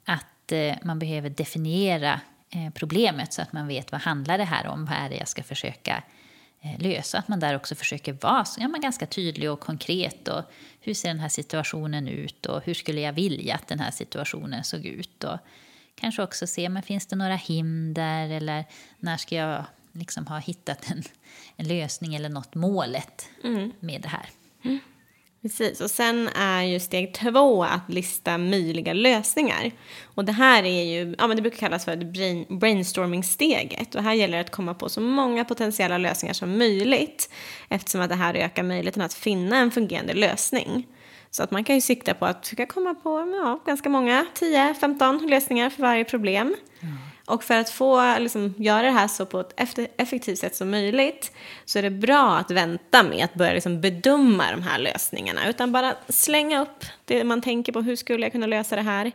att eh, man behöver definiera eh, problemet så att man vet vad handlar det här om, vad är det jag ska försöka lösa. Att man där också försöker vara ja, men ganska tydlig och konkret. Och hur ser den här situationen ut och hur skulle jag vilja att den här situationen såg ut. Och kanske också se, men finns det några hinder eller när ska jag liksom ha hittat en, en lösning eller nått målet med det här. Precis, och sen är ju steg två att lista möjliga lösningar. Och det här är ju, ja men det brukar kallas för brain, brainstorming-steget. Och här gäller det att komma på så många potentiella lösningar som möjligt. Eftersom att det här ökar möjligheten att finna en fungerande lösning. Så att man kan ju sikta på att försöka komma på ja, ganska många, 10-15 lösningar för varje problem. Och för att få liksom, göra det här så på ett effektivt sätt som möjligt så är det bra att vänta med att börja liksom, bedöma de här lösningarna. Utan bara slänga upp det man tänker på, hur skulle jag kunna lösa det här?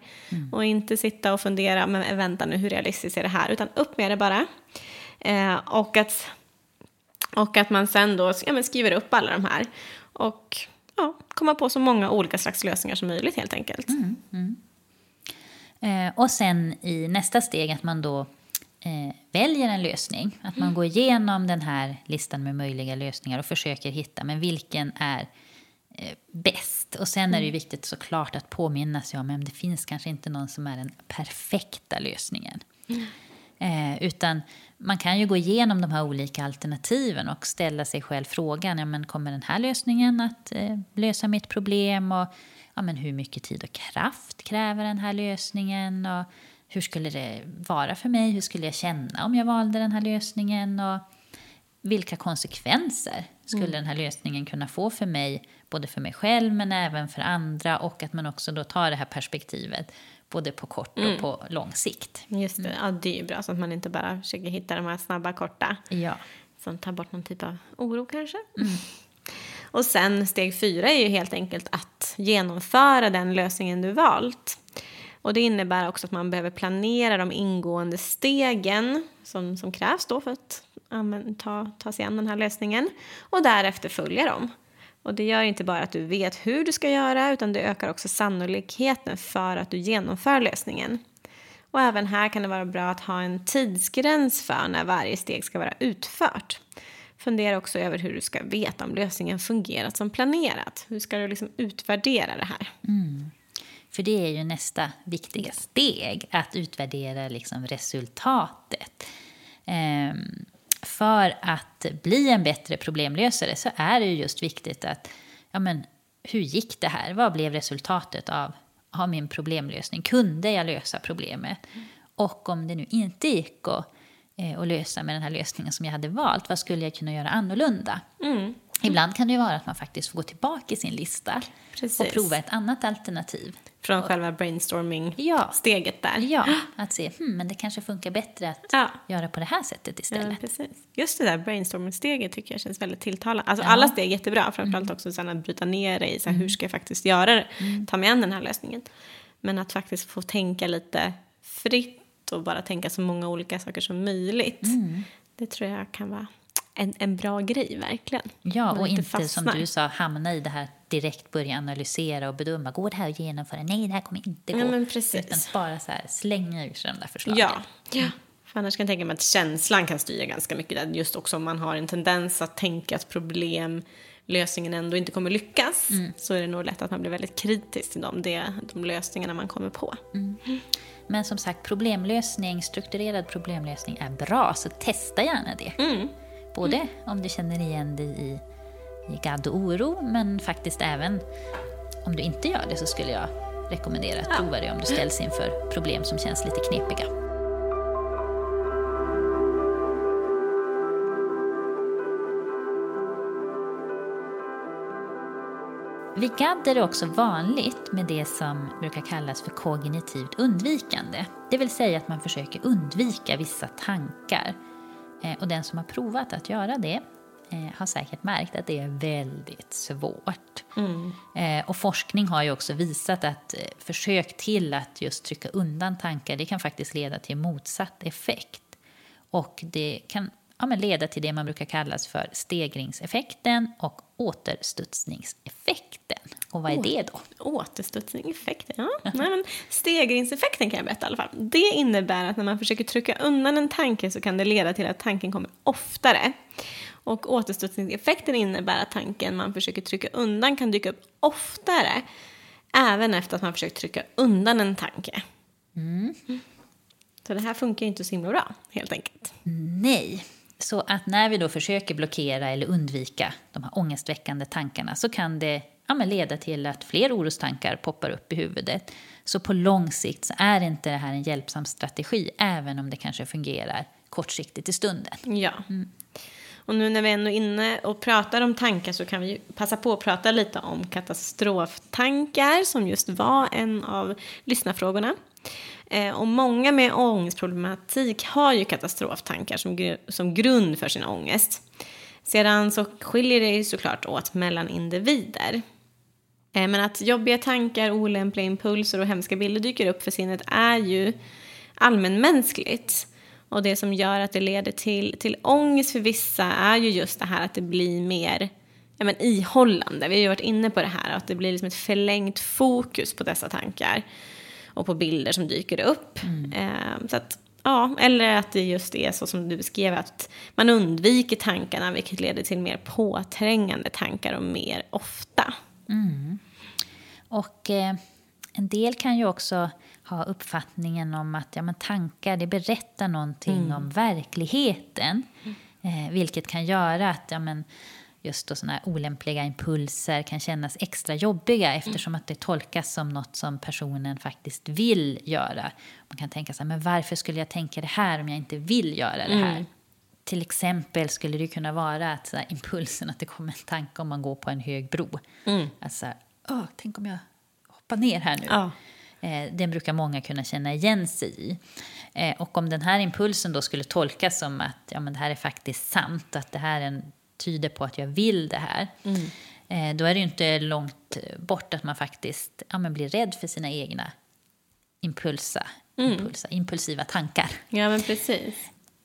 Och inte sitta och fundera, men vänta nu, hur realistiskt är det här? Utan upp med det bara. Eh, och, att, och att man sen då ja, skriver upp alla de här. Och ja, komma på så många olika slags lösningar som möjligt helt enkelt. Eh, och sen i nästa steg att man då eh, väljer en lösning. Att man går igenom den här listan med möjliga lösningar och försöker hitta men vilken är eh, bäst. Och sen är det ju viktigt såklart att påminna sig om att det finns kanske inte någon som är den perfekta lösningen. Eh, utan man kan ju gå igenom de här olika alternativen och ställa sig själv frågan, ja, men kommer den här lösningen att eh, lösa mitt problem? Och ja, men hur mycket tid och kraft kräver den här lösningen? Och hur skulle det vara för mig? Hur skulle jag känna om jag valde den här lösningen? Och vilka konsekvenser skulle den här lösningen kunna få för mig? Både för mig själv men även för andra. Och att man också då tar det här perspektivet både på kort och på lång sikt. Just det, ja, det är ju bra så att man inte bara försöker hitta de här snabba, korta. Ja. Som tar bort någon typ av oro kanske. Och sen steg fyra är ju helt enkelt att genomföra den lösningen du valt. Och det innebär också att man behöver planera de ingående stegen som, som krävs då för att ja, men, ta, ta sig an den här lösningen. Och därefter följa dem. Och det gör inte bara att du vet hur du ska göra utan det ökar också sannolikheten för att du genomför lösningen. Och även här kan det vara bra att ha en tidsgräns för när varje steg ska vara utfört. Fundera också över hur du ska veta om lösningen fungerat som planerat. Hur ska du liksom utvärdera det här? För det är ju nästa viktiga steg, att utvärdera liksom resultatet. Ehm, för att bli en bättre problemlösare så är det ju just viktigt att, ja men, hur gick det här? Vad blev resultatet av, av min problemlösning? Kunde jag lösa problemet? Och om det nu inte gick att, eh, att lösa med den här lösningen som jag hade valt, vad skulle jag kunna göra annorlunda? Ibland kan det ju vara att man faktiskt får gå tillbaka i sin lista och Precis. prova ett annat alternativ. Från själva brainstorming-steget Ja. där. Ja, att se, hmm, men det kanske funkar bättre att Ja. göra på det här sättet Ja, istället. precis. Just det där brainstorming-steget tycker jag känns väldigt tilltalande. Alltså alla steg är jättebra, framförallt också sen att bryta ner det i så här, hur ska jag faktiskt göra det, ta mig an den här lösningen. Men att faktiskt få tänka lite fritt och bara tänka så många olika saker som möjligt. Det tror jag kan vara en, en bra grej, verkligen. Ja, och inte som fastnar. du sa, hamna i det här direkt börja analysera och bedöma. Går det här att genomföra? Nej, det här kommer inte gå. Ja, men precis. Utan bara så här, slänga ur sig de där förslagen. Ja. ja. För annars kan jag tänka mig att känslan kan styra ganska mycket där. Just också om man har en tendens att tänka att problem lösningen ändå inte kommer lyckas så är det nog lätt att man blir väldigt kritisk till dem, det, de lösningarna man kommer på. Men som sagt, problemlösning, strukturerad problemlösning är bra, så testa gärna det. Mm. Både om du känner igen dig i, i gadd och oro, men faktiskt även om du inte gör det så skulle jag rekommendera att prova det om du ställs inför problem som känns lite knepiga. Vid GAD är det också vanligt med det som brukar kallas för kognitivt undvikande. Det vill säga att man försöker undvika vissa tankar. Eh, och den som har provat att göra det eh, har säkert märkt att det är väldigt svårt. Mm. Eh, och forskning har ju också visat att försök till att just trycka undan tankar det kan faktiskt leda till motsatt effekt. Och det kan ja, men leda till det man brukar kallas för stegringseffekten och återstudsningseffekten. Och vad är det då? Återstudsningseffekten, ja. Nej, men stegringseffekten kan jag berätta i alla fall. Det innebär att när man försöker trycka undan en tanke så kan det leda till att tanken kommer oftare. Och återstudsningseffekten innebär att tanken man försöker trycka undan kan dyka upp oftare även efter att man försökt trycka undan en tanke. Mm. Så det här funkar ju inte så himla bra, helt enkelt. Nej. Så att när vi då försöker blockera eller undvika de här ångestväckande tankarna så kan det ja, leda till att fler orostankar poppar upp i huvudet. Så på lång sikt så är inte det här en hjälpsam strategi, även om det kanske fungerar kortsiktigt i stunden. Ja. Mm. Och nu när vi ändå är inne och pratar om tankar så kan vi passa på att prata lite om katastroftankar som just var en av lyssnarfrågorna. Eh, och många med ångestproblematik har ju katastroftankar som, gr som grund för sin ångest. Sedan så skiljer det ju såklart åt mellan individer. Eh, men att jobbiga tankar, olämpliga impulser och hemska bilder dyker upp för sinnet är ju allmänmänskligt. Och det som gör att det leder till, till ångest för vissa är ju just det här att det blir mer ja, men ihållande. Vi har ju varit inne på det här, att det blir liksom ett förlängt fokus på dessa tankar och på bilder som dyker upp. Mm. Eh, så att, ja, eller att det just är så som du beskrev, att man undviker tankarna vilket leder till mer påträngande tankar och mer ofta. Mm. Och eh, en del kan ju också ha uppfattningen om att ja, men tankar det berättar någonting mm. om verkligheten. Mm. Eh, vilket kan göra att ja, men, just då här olämpliga impulser kan kännas extra jobbiga eftersom att det tolkas som något som personen faktiskt vill göra. Man kan tänka sig, men varför skulle jag tänka det här om jag inte vill göra det här? Mm. Till exempel skulle det kunna vara att så här, impulsen att det kommer en tanke om man går på en hög bro. Mm. Alltså, Åh, tänk om jag hoppar ner här nu. Ja. Eh, den brukar många kunna känna igen sig i. Eh, och om den här impulsen då skulle tolkas som att ja, men det här är faktiskt sant, att det här är en tyder på att jag vill det här. Mm. Eh, då är det ju inte långt bort att man faktiskt ja, men blir rädd för sina egna impulsa, mm. impulsa, impulsiva tankar. Ja, men precis.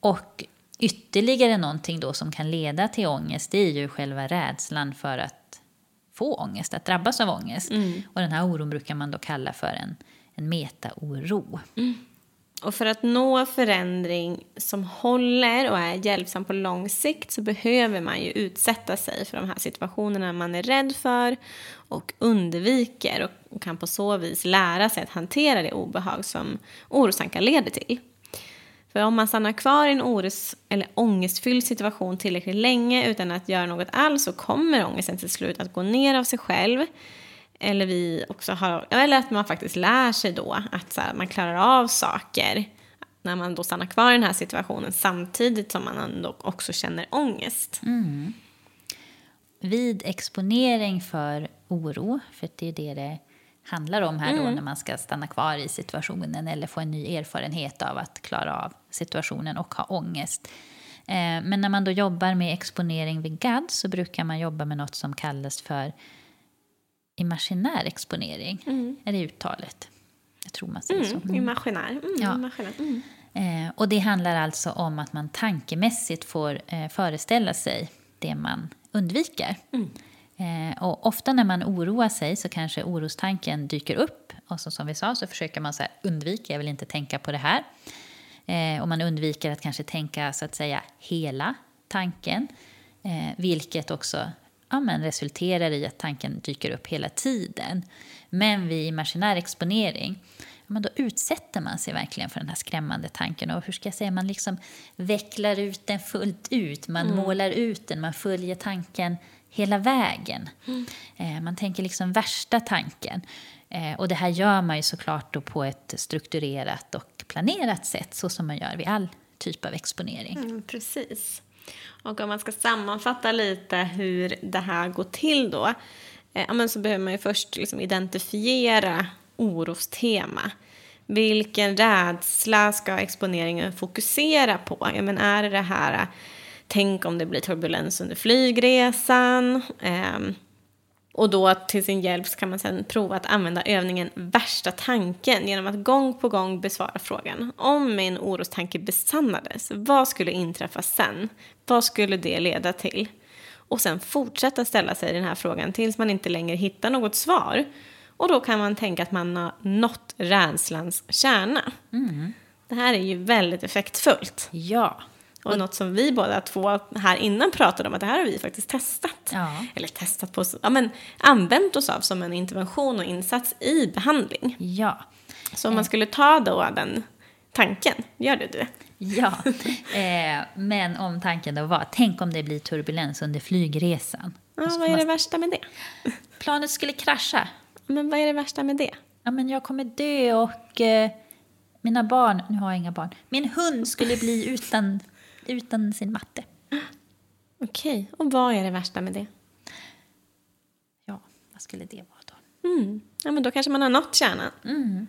Och ytterligare någonting då som kan leda till ångest det är ju själva rädslan för att få ångest, att drabbas av ångest. Mm. Och den här oron brukar man då kalla för en, en metaoro. Mm. Och för att nå förändring som håller och är hjälpsam på lång sikt så behöver man ju utsätta sig för de här situationerna man är rädd för och undviker och kan på så vis lära sig att hantera det obehag som orostankar leder till. För om man stannar kvar i en oros eller ångestfylld situation tillräckligt länge utan att göra något alls så kommer ångesten till slut att gå ner av sig själv eller vi också har, eller att man faktiskt lär sig då att så här, man klarar av saker när man då stannar kvar i den här situationen samtidigt som man ändå också känner ångest. Mm. Vid exponering för oro, för det är det det handlar om här mm. då när man ska stanna kvar i situationen eller få en ny erfarenhet av att klara av situationen och ha ångest. Eh, men när man då jobbar med exponering vid GAD så brukar man jobba med något som kallas för imaginär exponering. Mm. Är det uttalet? Jag tror man säger mm, så. Mm. Imaginär. Mm, ja. imaginär. Mm. Eh, och det handlar alltså om att man tankemässigt får eh, föreställa sig det man undviker. Mm. Eh, och ofta när man oroar sig så kanske orostanken dyker upp. Och så, som vi sa så försöker man så undvika, jag vill inte tänka på det här. Eh, och man undviker att kanske tänka så att säga hela tanken. Eh, vilket också ja, men resulterar i att tanken dyker upp hela tiden. Men vid imaginär exponering ja, men då utsätter man sig verkligen för den här skrämmande tanken. Och hur ska jag säga, man liksom vecklar ut den fullt ut. Man mm. målar ut den, man följer tanken hela vägen. Mm. Eh, man tänker liksom värsta tanken. Eh, och det här gör man ju såklart på ett strukturerat och planerat sätt, så som man gör vid all typ av exponering. Mm, precis. Och om man ska sammanfatta lite hur det här går till då eh, men så behöver man ju först liksom identifiera orostema. Vilken rädsla ska exponeringen fokusera på? Ja, men är det det här, tänk om det blir turbulens under flygresan? Eh, och då till sin hjälp så kan man sedan prova att använda övningen värsta tanken genom att gång på gång besvara frågan. Om min orostanke besannades, vad skulle inträffa sen? Vad skulle det leda till? Och sen fortsätta ställa sig den här frågan tills man inte längre hittar något svar. Och då kan man tänka att man har nått rädslans kärna. Mm. Det här är ju väldigt effektfullt. Ja. Och, något som vi båda två här innan pratade om att det här har vi faktiskt testat. Ja. Eller testat på, ja men använt oss av som en intervention och insats i behandling. Ja. Så om man skulle ta då den tanken, gör du det? Ja, eh, men om tanken då var, tänk om det blir turbulens under flygresan. Ja, vad är det värsta med det? Planet skulle krascha. Men vad är det värsta med det? Ja, men jag kommer dö och eh, mina barn, nu har jag inga barn, min hund skulle bli utan utan sin matte. Okej, och vad är det värsta med det? Ja, vad skulle det vara då? Mm. Ja, men då kanske man har nått kärnan. Mm.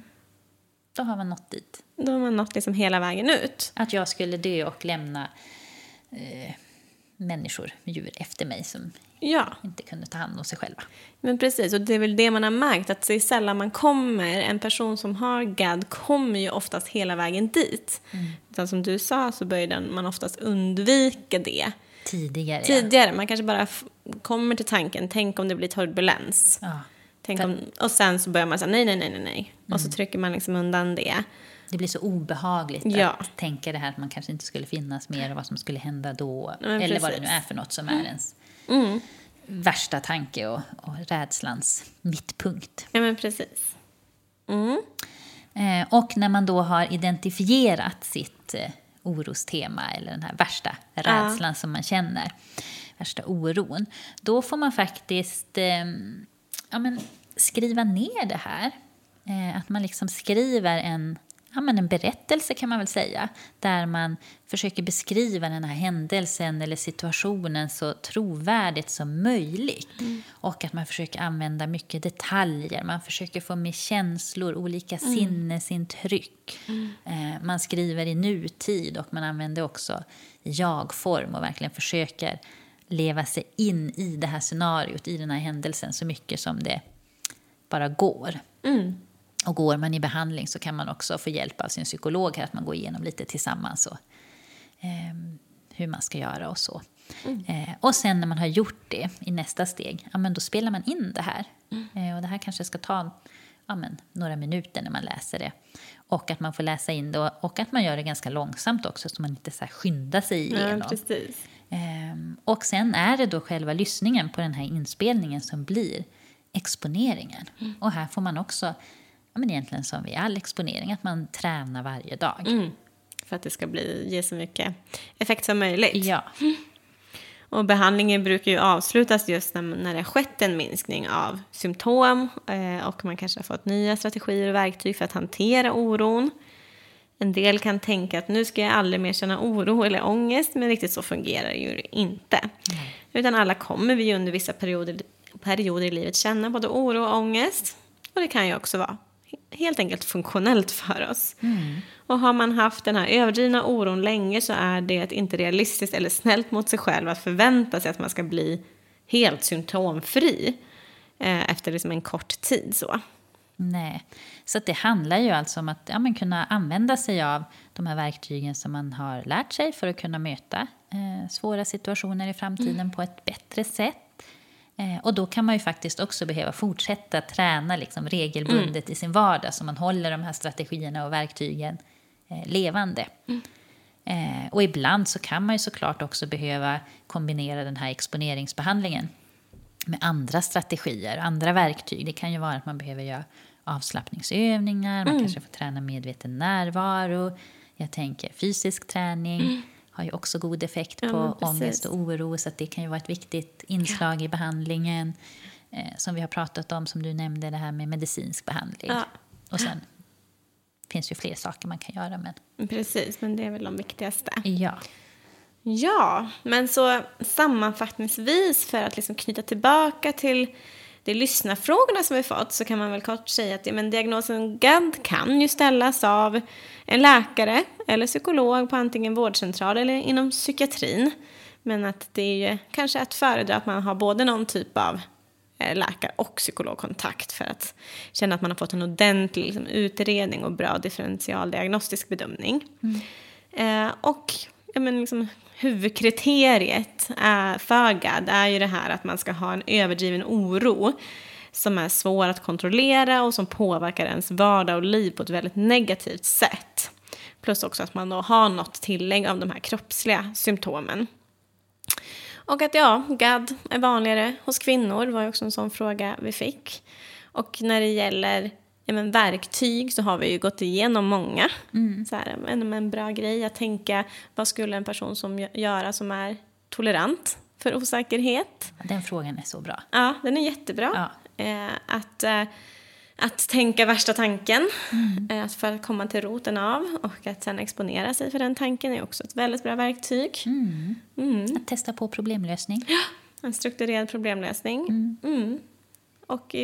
Då har man nått dit. Då har man nått liksom hela vägen ut. Att jag skulle dö och lämna eh, människor, djur efter mig som ja. inte kunde ta hand om sig själva. Men precis, och det är väl det man har märkt, att det är sällan man kommer, en person som har GAD kommer ju oftast hela vägen dit. Mm. Utan som du sa så börjar man oftast undvika det. Tidigare. Tidigare, man kanske bara kommer till tanken, tänk om det blir turbulens. Ja. Tänk om, och sen så börjar man säga nej, nej, nej, nej, nej. Mm. Och så mm. trycker man liksom undan det. Det blir så obehagligt ja. att tänka det här att man kanske inte skulle finnas mer och vad som skulle hända då. Eller precis. vad det nu är för något som är ens mm. värsta tanke och, och rädslans mittpunkt. Ja, men precis. Mm. Eh, och när man då har identifierat sitt eh, orostema eller den här värsta rädslan ja. som man känner, värsta oron, då får man faktiskt eh, ja, men, skriva ner det här. Eh, att man liksom skriver en ja, men en berättelse kan man väl säga, där man försöker beskriva den här händelsen eller situationen så trovärdigt som möjligt. Mm. Och att man försöker använda mycket detaljer, man försöker få med känslor, olika mm. sinnesintryck. Mm. Eh, man skriver i nutid och man använder också jag-form och verkligen försöker leva sig in i det här scenariot, i den här händelsen så mycket som det bara går. Mm. Och går man i behandling så kan man också få hjälp av sin psykolog här, att man går igenom lite tillsammans och, eh, hur man ska göra och så. Mm. Eh, och sen när man har gjort det i nästa steg, ja, men då spelar man in det här. Mm. Eh, och det här kanske ska ta ja, men, några minuter när man läser det. Och att man får läsa in det och, och att man gör det ganska långsamt också så man inte så här skyndar sig igenom. Ja, ehm, och sen är det då själva lyssningen på den här inspelningen som blir exponeringen. Mm. Och här får man också ja, men egentligen som vid all exponering, att man tränar varje dag. Mm. För att det ska bli, ge så mycket effekt som möjligt. Ja. Och behandlingen brukar ju avslutas just när, när det har skett en minskning av symptom eh, och man kanske har fått nya strategier och verktyg för att hantera oron. En del kan tänka att nu ska jag aldrig mer känna oro eller ångest, men riktigt så fungerar det ju inte. Mm. Utan alla kommer vi under vissa perioder, perioder i livet känna både oro och ångest. Och det kan ju också vara helt enkelt funktionellt för oss. Mm. Och har man haft den här överdrivna oron länge så är det inte realistiskt eller snällt mot sig själv att förvänta sig att man ska bli helt symptomfri eh, efter liksom en kort tid. så. Nej, så det handlar ju alltså om att ja, men kunna använda sig av de här verktygen som man har lärt sig för att kunna möta eh, svåra situationer i framtiden mm. på ett bättre sätt. Eh, och då kan man ju faktiskt också behöva fortsätta träna liksom regelbundet mm. i sin vardag så man håller de här strategierna och verktygen eh, levande. Mm. Eh, och ibland så kan man ju såklart också behöva kombinera den här exponeringsbehandlingen med andra strategier, andra verktyg. Det kan ju vara att man behöver göra avslappningsövningar, man mm. kanske får träna medveten närvaro. Jag tänker fysisk träning. Har ju också god effekt på ja, ångest och oro så det kan ju vara ett viktigt inslag i behandlingen. Eh, som vi har pratat om, som du nämnde, det här med medicinsk behandling. Ja. Och sen finns ju fler saker man kan göra. Men... Precis, men det är väl de viktigaste. Ja. Ja, men så sammanfattningsvis för att liksom knyta tillbaka till de lyssnarfrågorna som vi fått så kan man väl kort säga att ja, men diagnosen GAD kan ju ställas av en läkare eller psykolog på antingen vårdcentral eller inom psykiatrin. Men att det är ju kanske att föredra att man har både någon typ av eh, läkare och psykologkontakt för att känna att man har fått en ordentlig liksom, utredning och bra differentialdiagnostisk bedömning. Mm. Eh, och ja, men liksom, huvudkriteriet eh, för GAD är ju det här att man ska ha en överdriven oro som är svår att kontrollera och som påverkar ens vardag och liv på ett väldigt negativt sätt. Plus också att man då har något tillägg av de här kroppsliga symptomen. Och att ja, GAD är vanligare hos kvinnor var ju också en sån fråga vi fick. Och när det gäller ja, men verktyg så har vi ju gått igenom många. Mm. Så här, en, en bra grej att tänka vad skulle en person som göra som är tolerant för osäkerhet? Den frågan är så bra. Ja, den är jättebra. Ja. Eh, att, eh, att tänka värsta tanken mm. eh, för att komma till roten av och att sen exponera sig för den tanken är också ett väldigt bra verktyg. Mm. Mm. Att testa på problemlösning. Ja, en strukturerad problemlösning. Och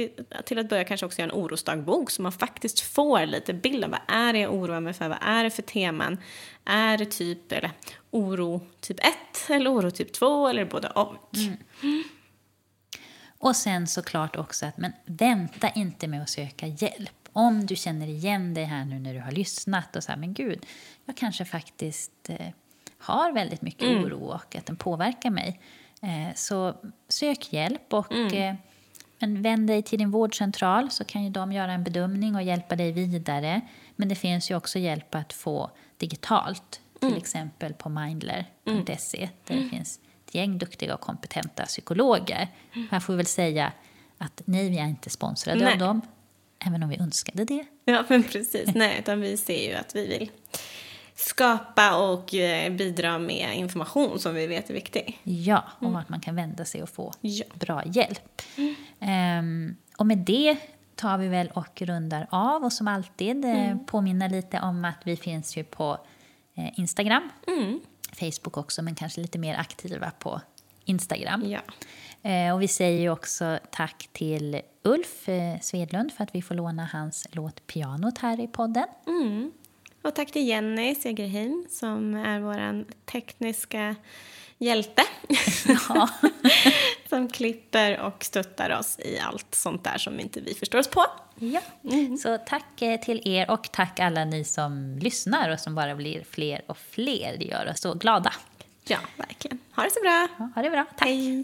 till att börja kanske också göra en orosdagbok så man faktiskt får lite bild av vad är det jag oroar mig för, vad är det för teman? Är det typ, eller oro typ 1 eller oro typ 2 eller både och? Mm. Och sen såklart också att men vänta inte med att söka hjälp. Om du känner igen dig här nu när du har lyssnat och så här, men gud, jag kanske faktiskt eh, har väldigt mycket mm. oro och att den påverkar mig. Eh, så sök hjälp och mm. eh, men vänd dig till din vårdcentral så kan ju de göra en bedömning och hjälpa dig vidare. Men det finns ju också hjälp att få digitalt, till mm. exempel på mindler.se mm. där det mm. finns ett gäng duktiga och kompetenta psykologer. Mm. Här får vi väl säga att nej, vi är inte sponsrade nej. av dem, även om vi önskade det. Ja, men precis. Nej, utan vi ser ju att vi vill skapa och eh, bidra med information som vi vet är viktig. Ja, om mm. att man kan vända sig och få ja. bra hjälp. Mm. Um, och med det tar vi väl och rundar av och som alltid eh, mm. påminna lite om att vi finns ju på eh, Instagram, mm. Facebook också, men kanske lite mer aktiva på Instagram. Ja. Och vi säger ju också tack till Ulf Svedlund för att vi får låna hans låt Pianot här i podden. Mm. Och tack till Jenny Segerheim som är vår tekniska hjälte. Ja. som klipper och stöttar oss i allt sånt där som inte vi förstår oss på. Ja, mm. så tack eh, till er och tack alla ni som lyssnar och som bara blir fler och fler. Det gör oss så glada. Ja, verkligen. Ha det så bra. Ja, ha det bra. Tack. Hej.